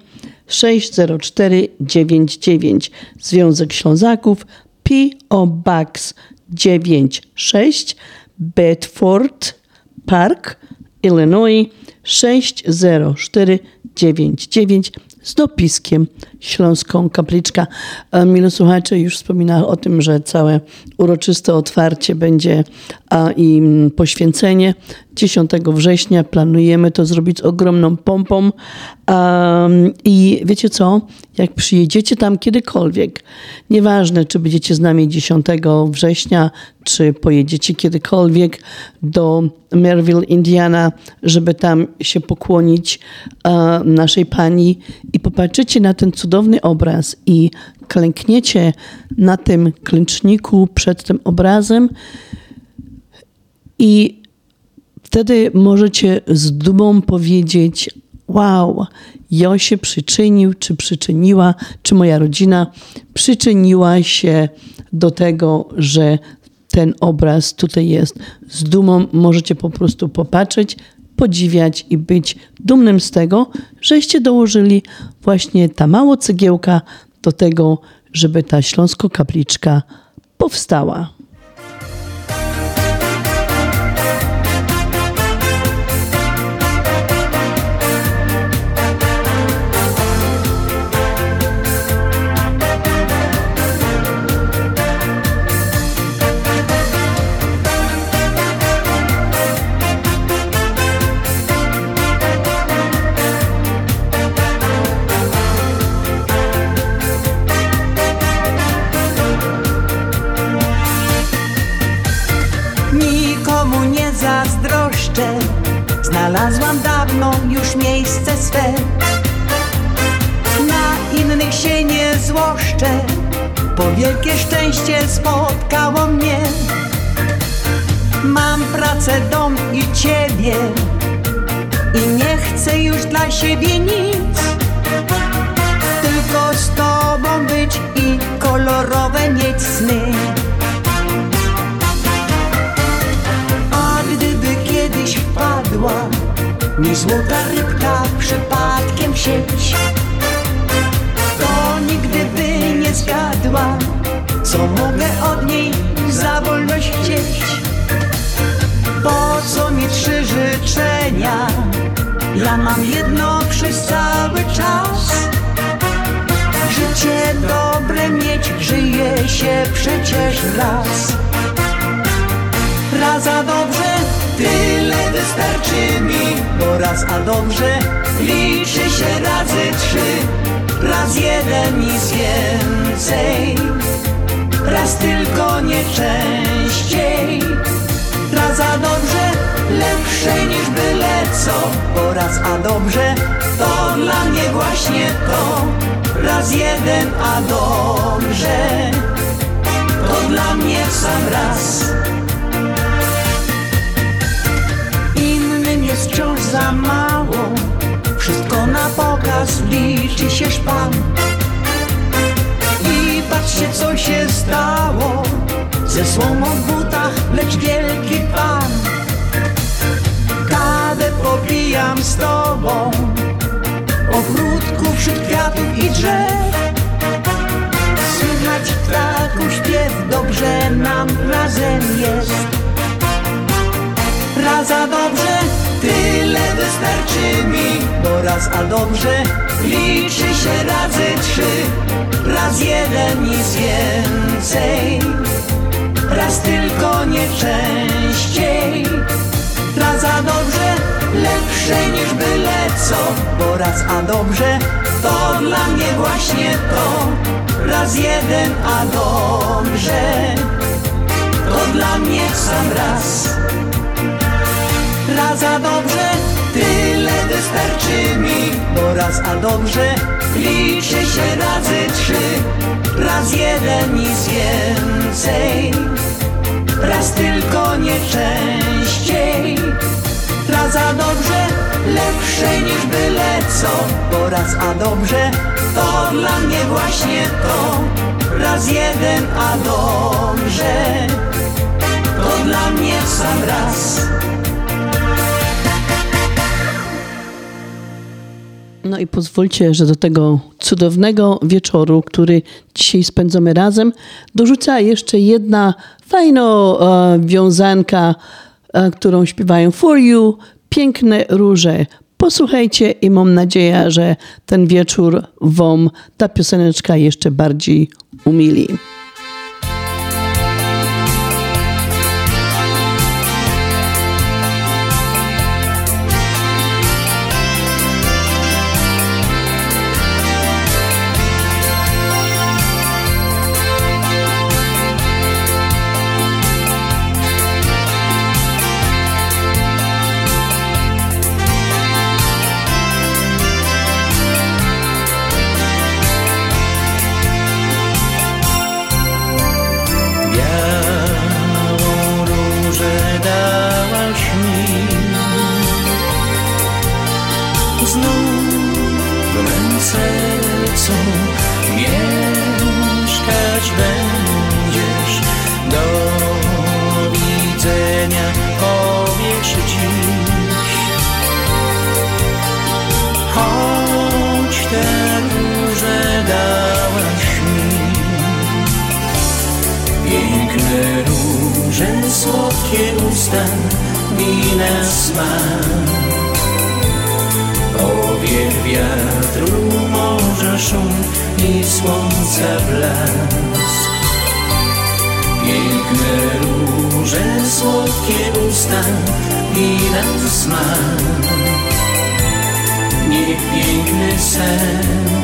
60499. Związek Ślązaków P.O. Box 96 Bedford Park, Illinois 60499 z dopiskiem Śląską Kapliczka. E, Milo słuchacze, już wspominałem o tym, że całe uroczyste otwarcie będzie a, i mm, poświęcenie 10 września. Planujemy to zrobić z ogromną pompą. Um, I wiecie co? Jak przyjedziecie tam kiedykolwiek, nieważne czy będziecie z nami 10 września, czy pojedziecie kiedykolwiek do Merville, Indiana, żeby tam się pokłonić naszej Pani i popatrzycie na ten cudowny obraz i klękniecie na tym klęczniku przed tym obrazem i wtedy możecie z dumą powiedzieć: Wow, ja się przyczynił, czy przyczyniła, czy moja rodzina przyczyniła się do tego, że ten obraz tutaj jest. Z dumą możecie po prostu popatrzeć, podziwiać i być dumnym z tego, żeście dołożyli właśnie ta mała cegiełka do tego, żeby ta śląsko-kapliczka powstała. Znalazłam dawno już miejsce swe. Na innych się nie złoszczę. Bo wielkie szczęście spotkało mnie. Mam pracę, dom i ciebie. I nie chcę już dla siebie nic. Tylko z tobą być i kolorowe mieć sny Mi złota rybka przypadkiem sieć. To nigdy by nie zgadła Co mogę od niej za wolność chcieć. Po co mi trzy życzenia? Ja mam jedno przez cały czas. Życie dobre mieć Żyje się przecież raz Raz a dobrze Tyle wystarczy mi. Bo raz a dobrze Liczy się razy trzy. Raz jeden nic więcej. Raz tylko nie częściej. Raz a dobrze Lepsze niż byle co. Bo raz a dobrze To dla mnie właśnie to. Raz jeden a dobrze To dla mnie sam raz jest wciąż za mało. Wszystko na pokaz liczy się szpan. I patrzcie co się stało. Ze słomą w butach, lecz wielki pan. Kadę popijam z tobą. Ogródku wśród kwiatów i drzew. Słychać ptaków śpiew Dobrze nam razem jest. Raz a dobrze, tyle wystarczy mi Bo raz a dobrze, liczy się razy trzy. Raz jeden, nic więcej. Raz tylko nie częściej. Raz a dobrze, lepsze niż byle co. Bo raz a dobrze, to dla mnie właśnie to. Raz jeden, a dobrze To dla mnie sam raz Raz a dobrze, tyle wystarczy mi Bo raz a dobrze, liczy się razy trzy. Raz jeden, nic więcej Raz tylko nie częściej. Raz a dobrze, lepsze niż byle co. Bo raz a dobrze, to dla mnie właśnie to. Raz jeden, a dobrze To dla mnie sam raz No i pozwólcie, że do tego cudownego wieczoru, który dzisiaj spędzamy razem, dorzuca jeszcze jedna fajna e, wiązanka, e, którą śpiewają For You, Piękne Róże. Posłuchajcie i mam nadzieję, że ten wieczór Wam ta pioseneczka jeszcze bardziej umili. Róże, słodkie usta, mina smak Powiew wiatru, morza szum i słońca blask. Piękne róże, słodkie usta, mina smak Niech piękny sen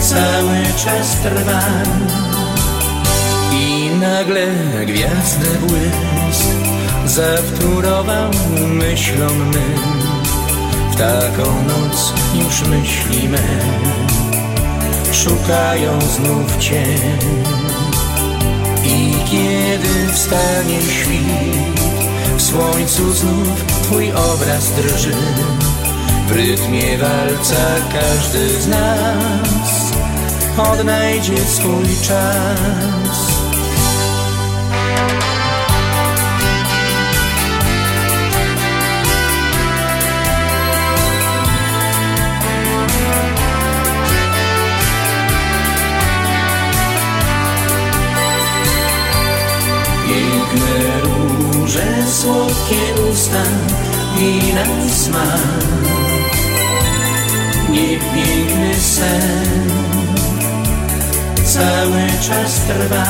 cały czas trwa i nagle gwiazdy błysk zawtórował myślom mym. W taką noc już myślimy, szukają znów Cię. I kiedy wstanie świt, w słońcu znów Twój obraz drży. W rytmie walca każdy z nas odnajdzie swój czas. Słodkie usta, wina i smak. Niech piękny sen cały czas trwa.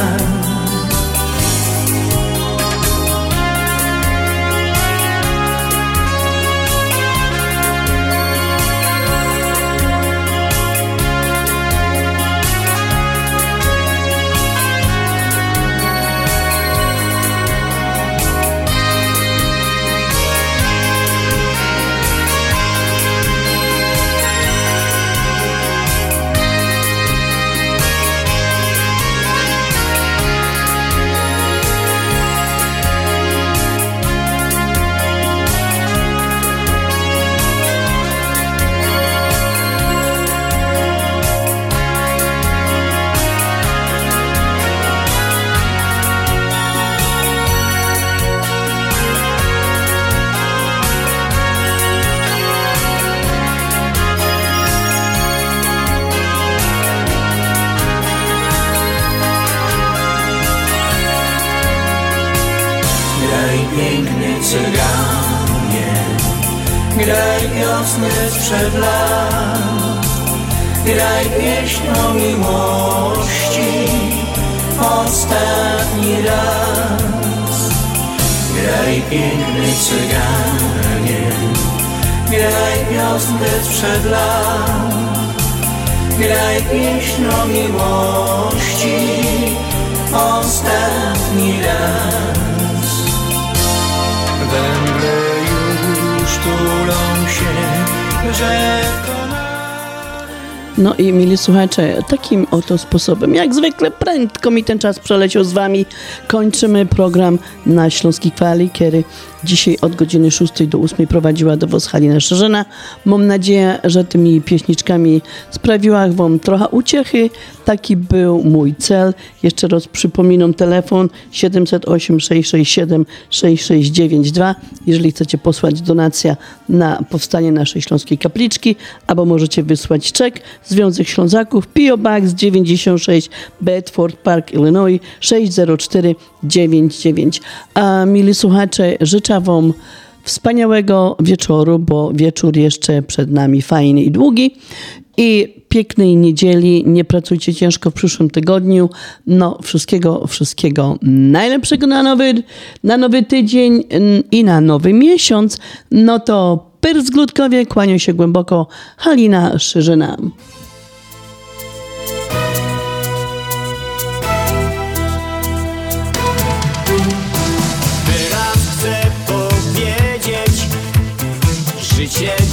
No i mili słuchacze, takim oto sposobem, jak zwykle prędko mi ten czas przeleciał z wami, kończymy program na Śląskiej Fali, kiedy dzisiaj od godziny 6 do 8 prowadziła do was Halina Szerzyna. Mam nadzieję, że tymi pieśniczkami sprawiła wam trochę uciechy. Taki był mój cel. Jeszcze raz przypominam telefon 708 667 6692. Jeżeli chcecie posłać donacja na powstanie naszej Śląskiej Kapliczki, albo możecie wysłać czek Związek Ślązaków P.O. Box 96 Bedford Park, Illinois 60499. A mili słuchacze, życzę wam wspaniałego wieczoru, bo wieczór jeszcze przed nami fajny i długi. I pięknej niedzieli. Nie pracujcie ciężko w przyszłym tygodniu. No, wszystkiego, wszystkiego najlepszego na nowy, na nowy tydzień i na nowy miesiąc. No to pyr z kłanią się głęboko Halina Szerzyna. Życie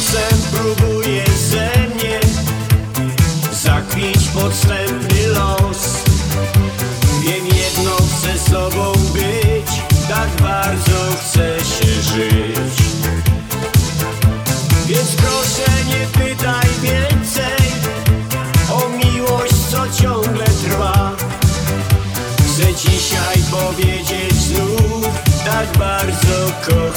Czasem próbuje ze mnie zakwić podstępny los. Wiem jedno, chcę sobą być, tak bardzo chcę się żyć. Więc proszę nie pytaj więcej o miłość, co ciągle trwa. Chcę dzisiaj powiedzieć znów, tak bardzo kocham.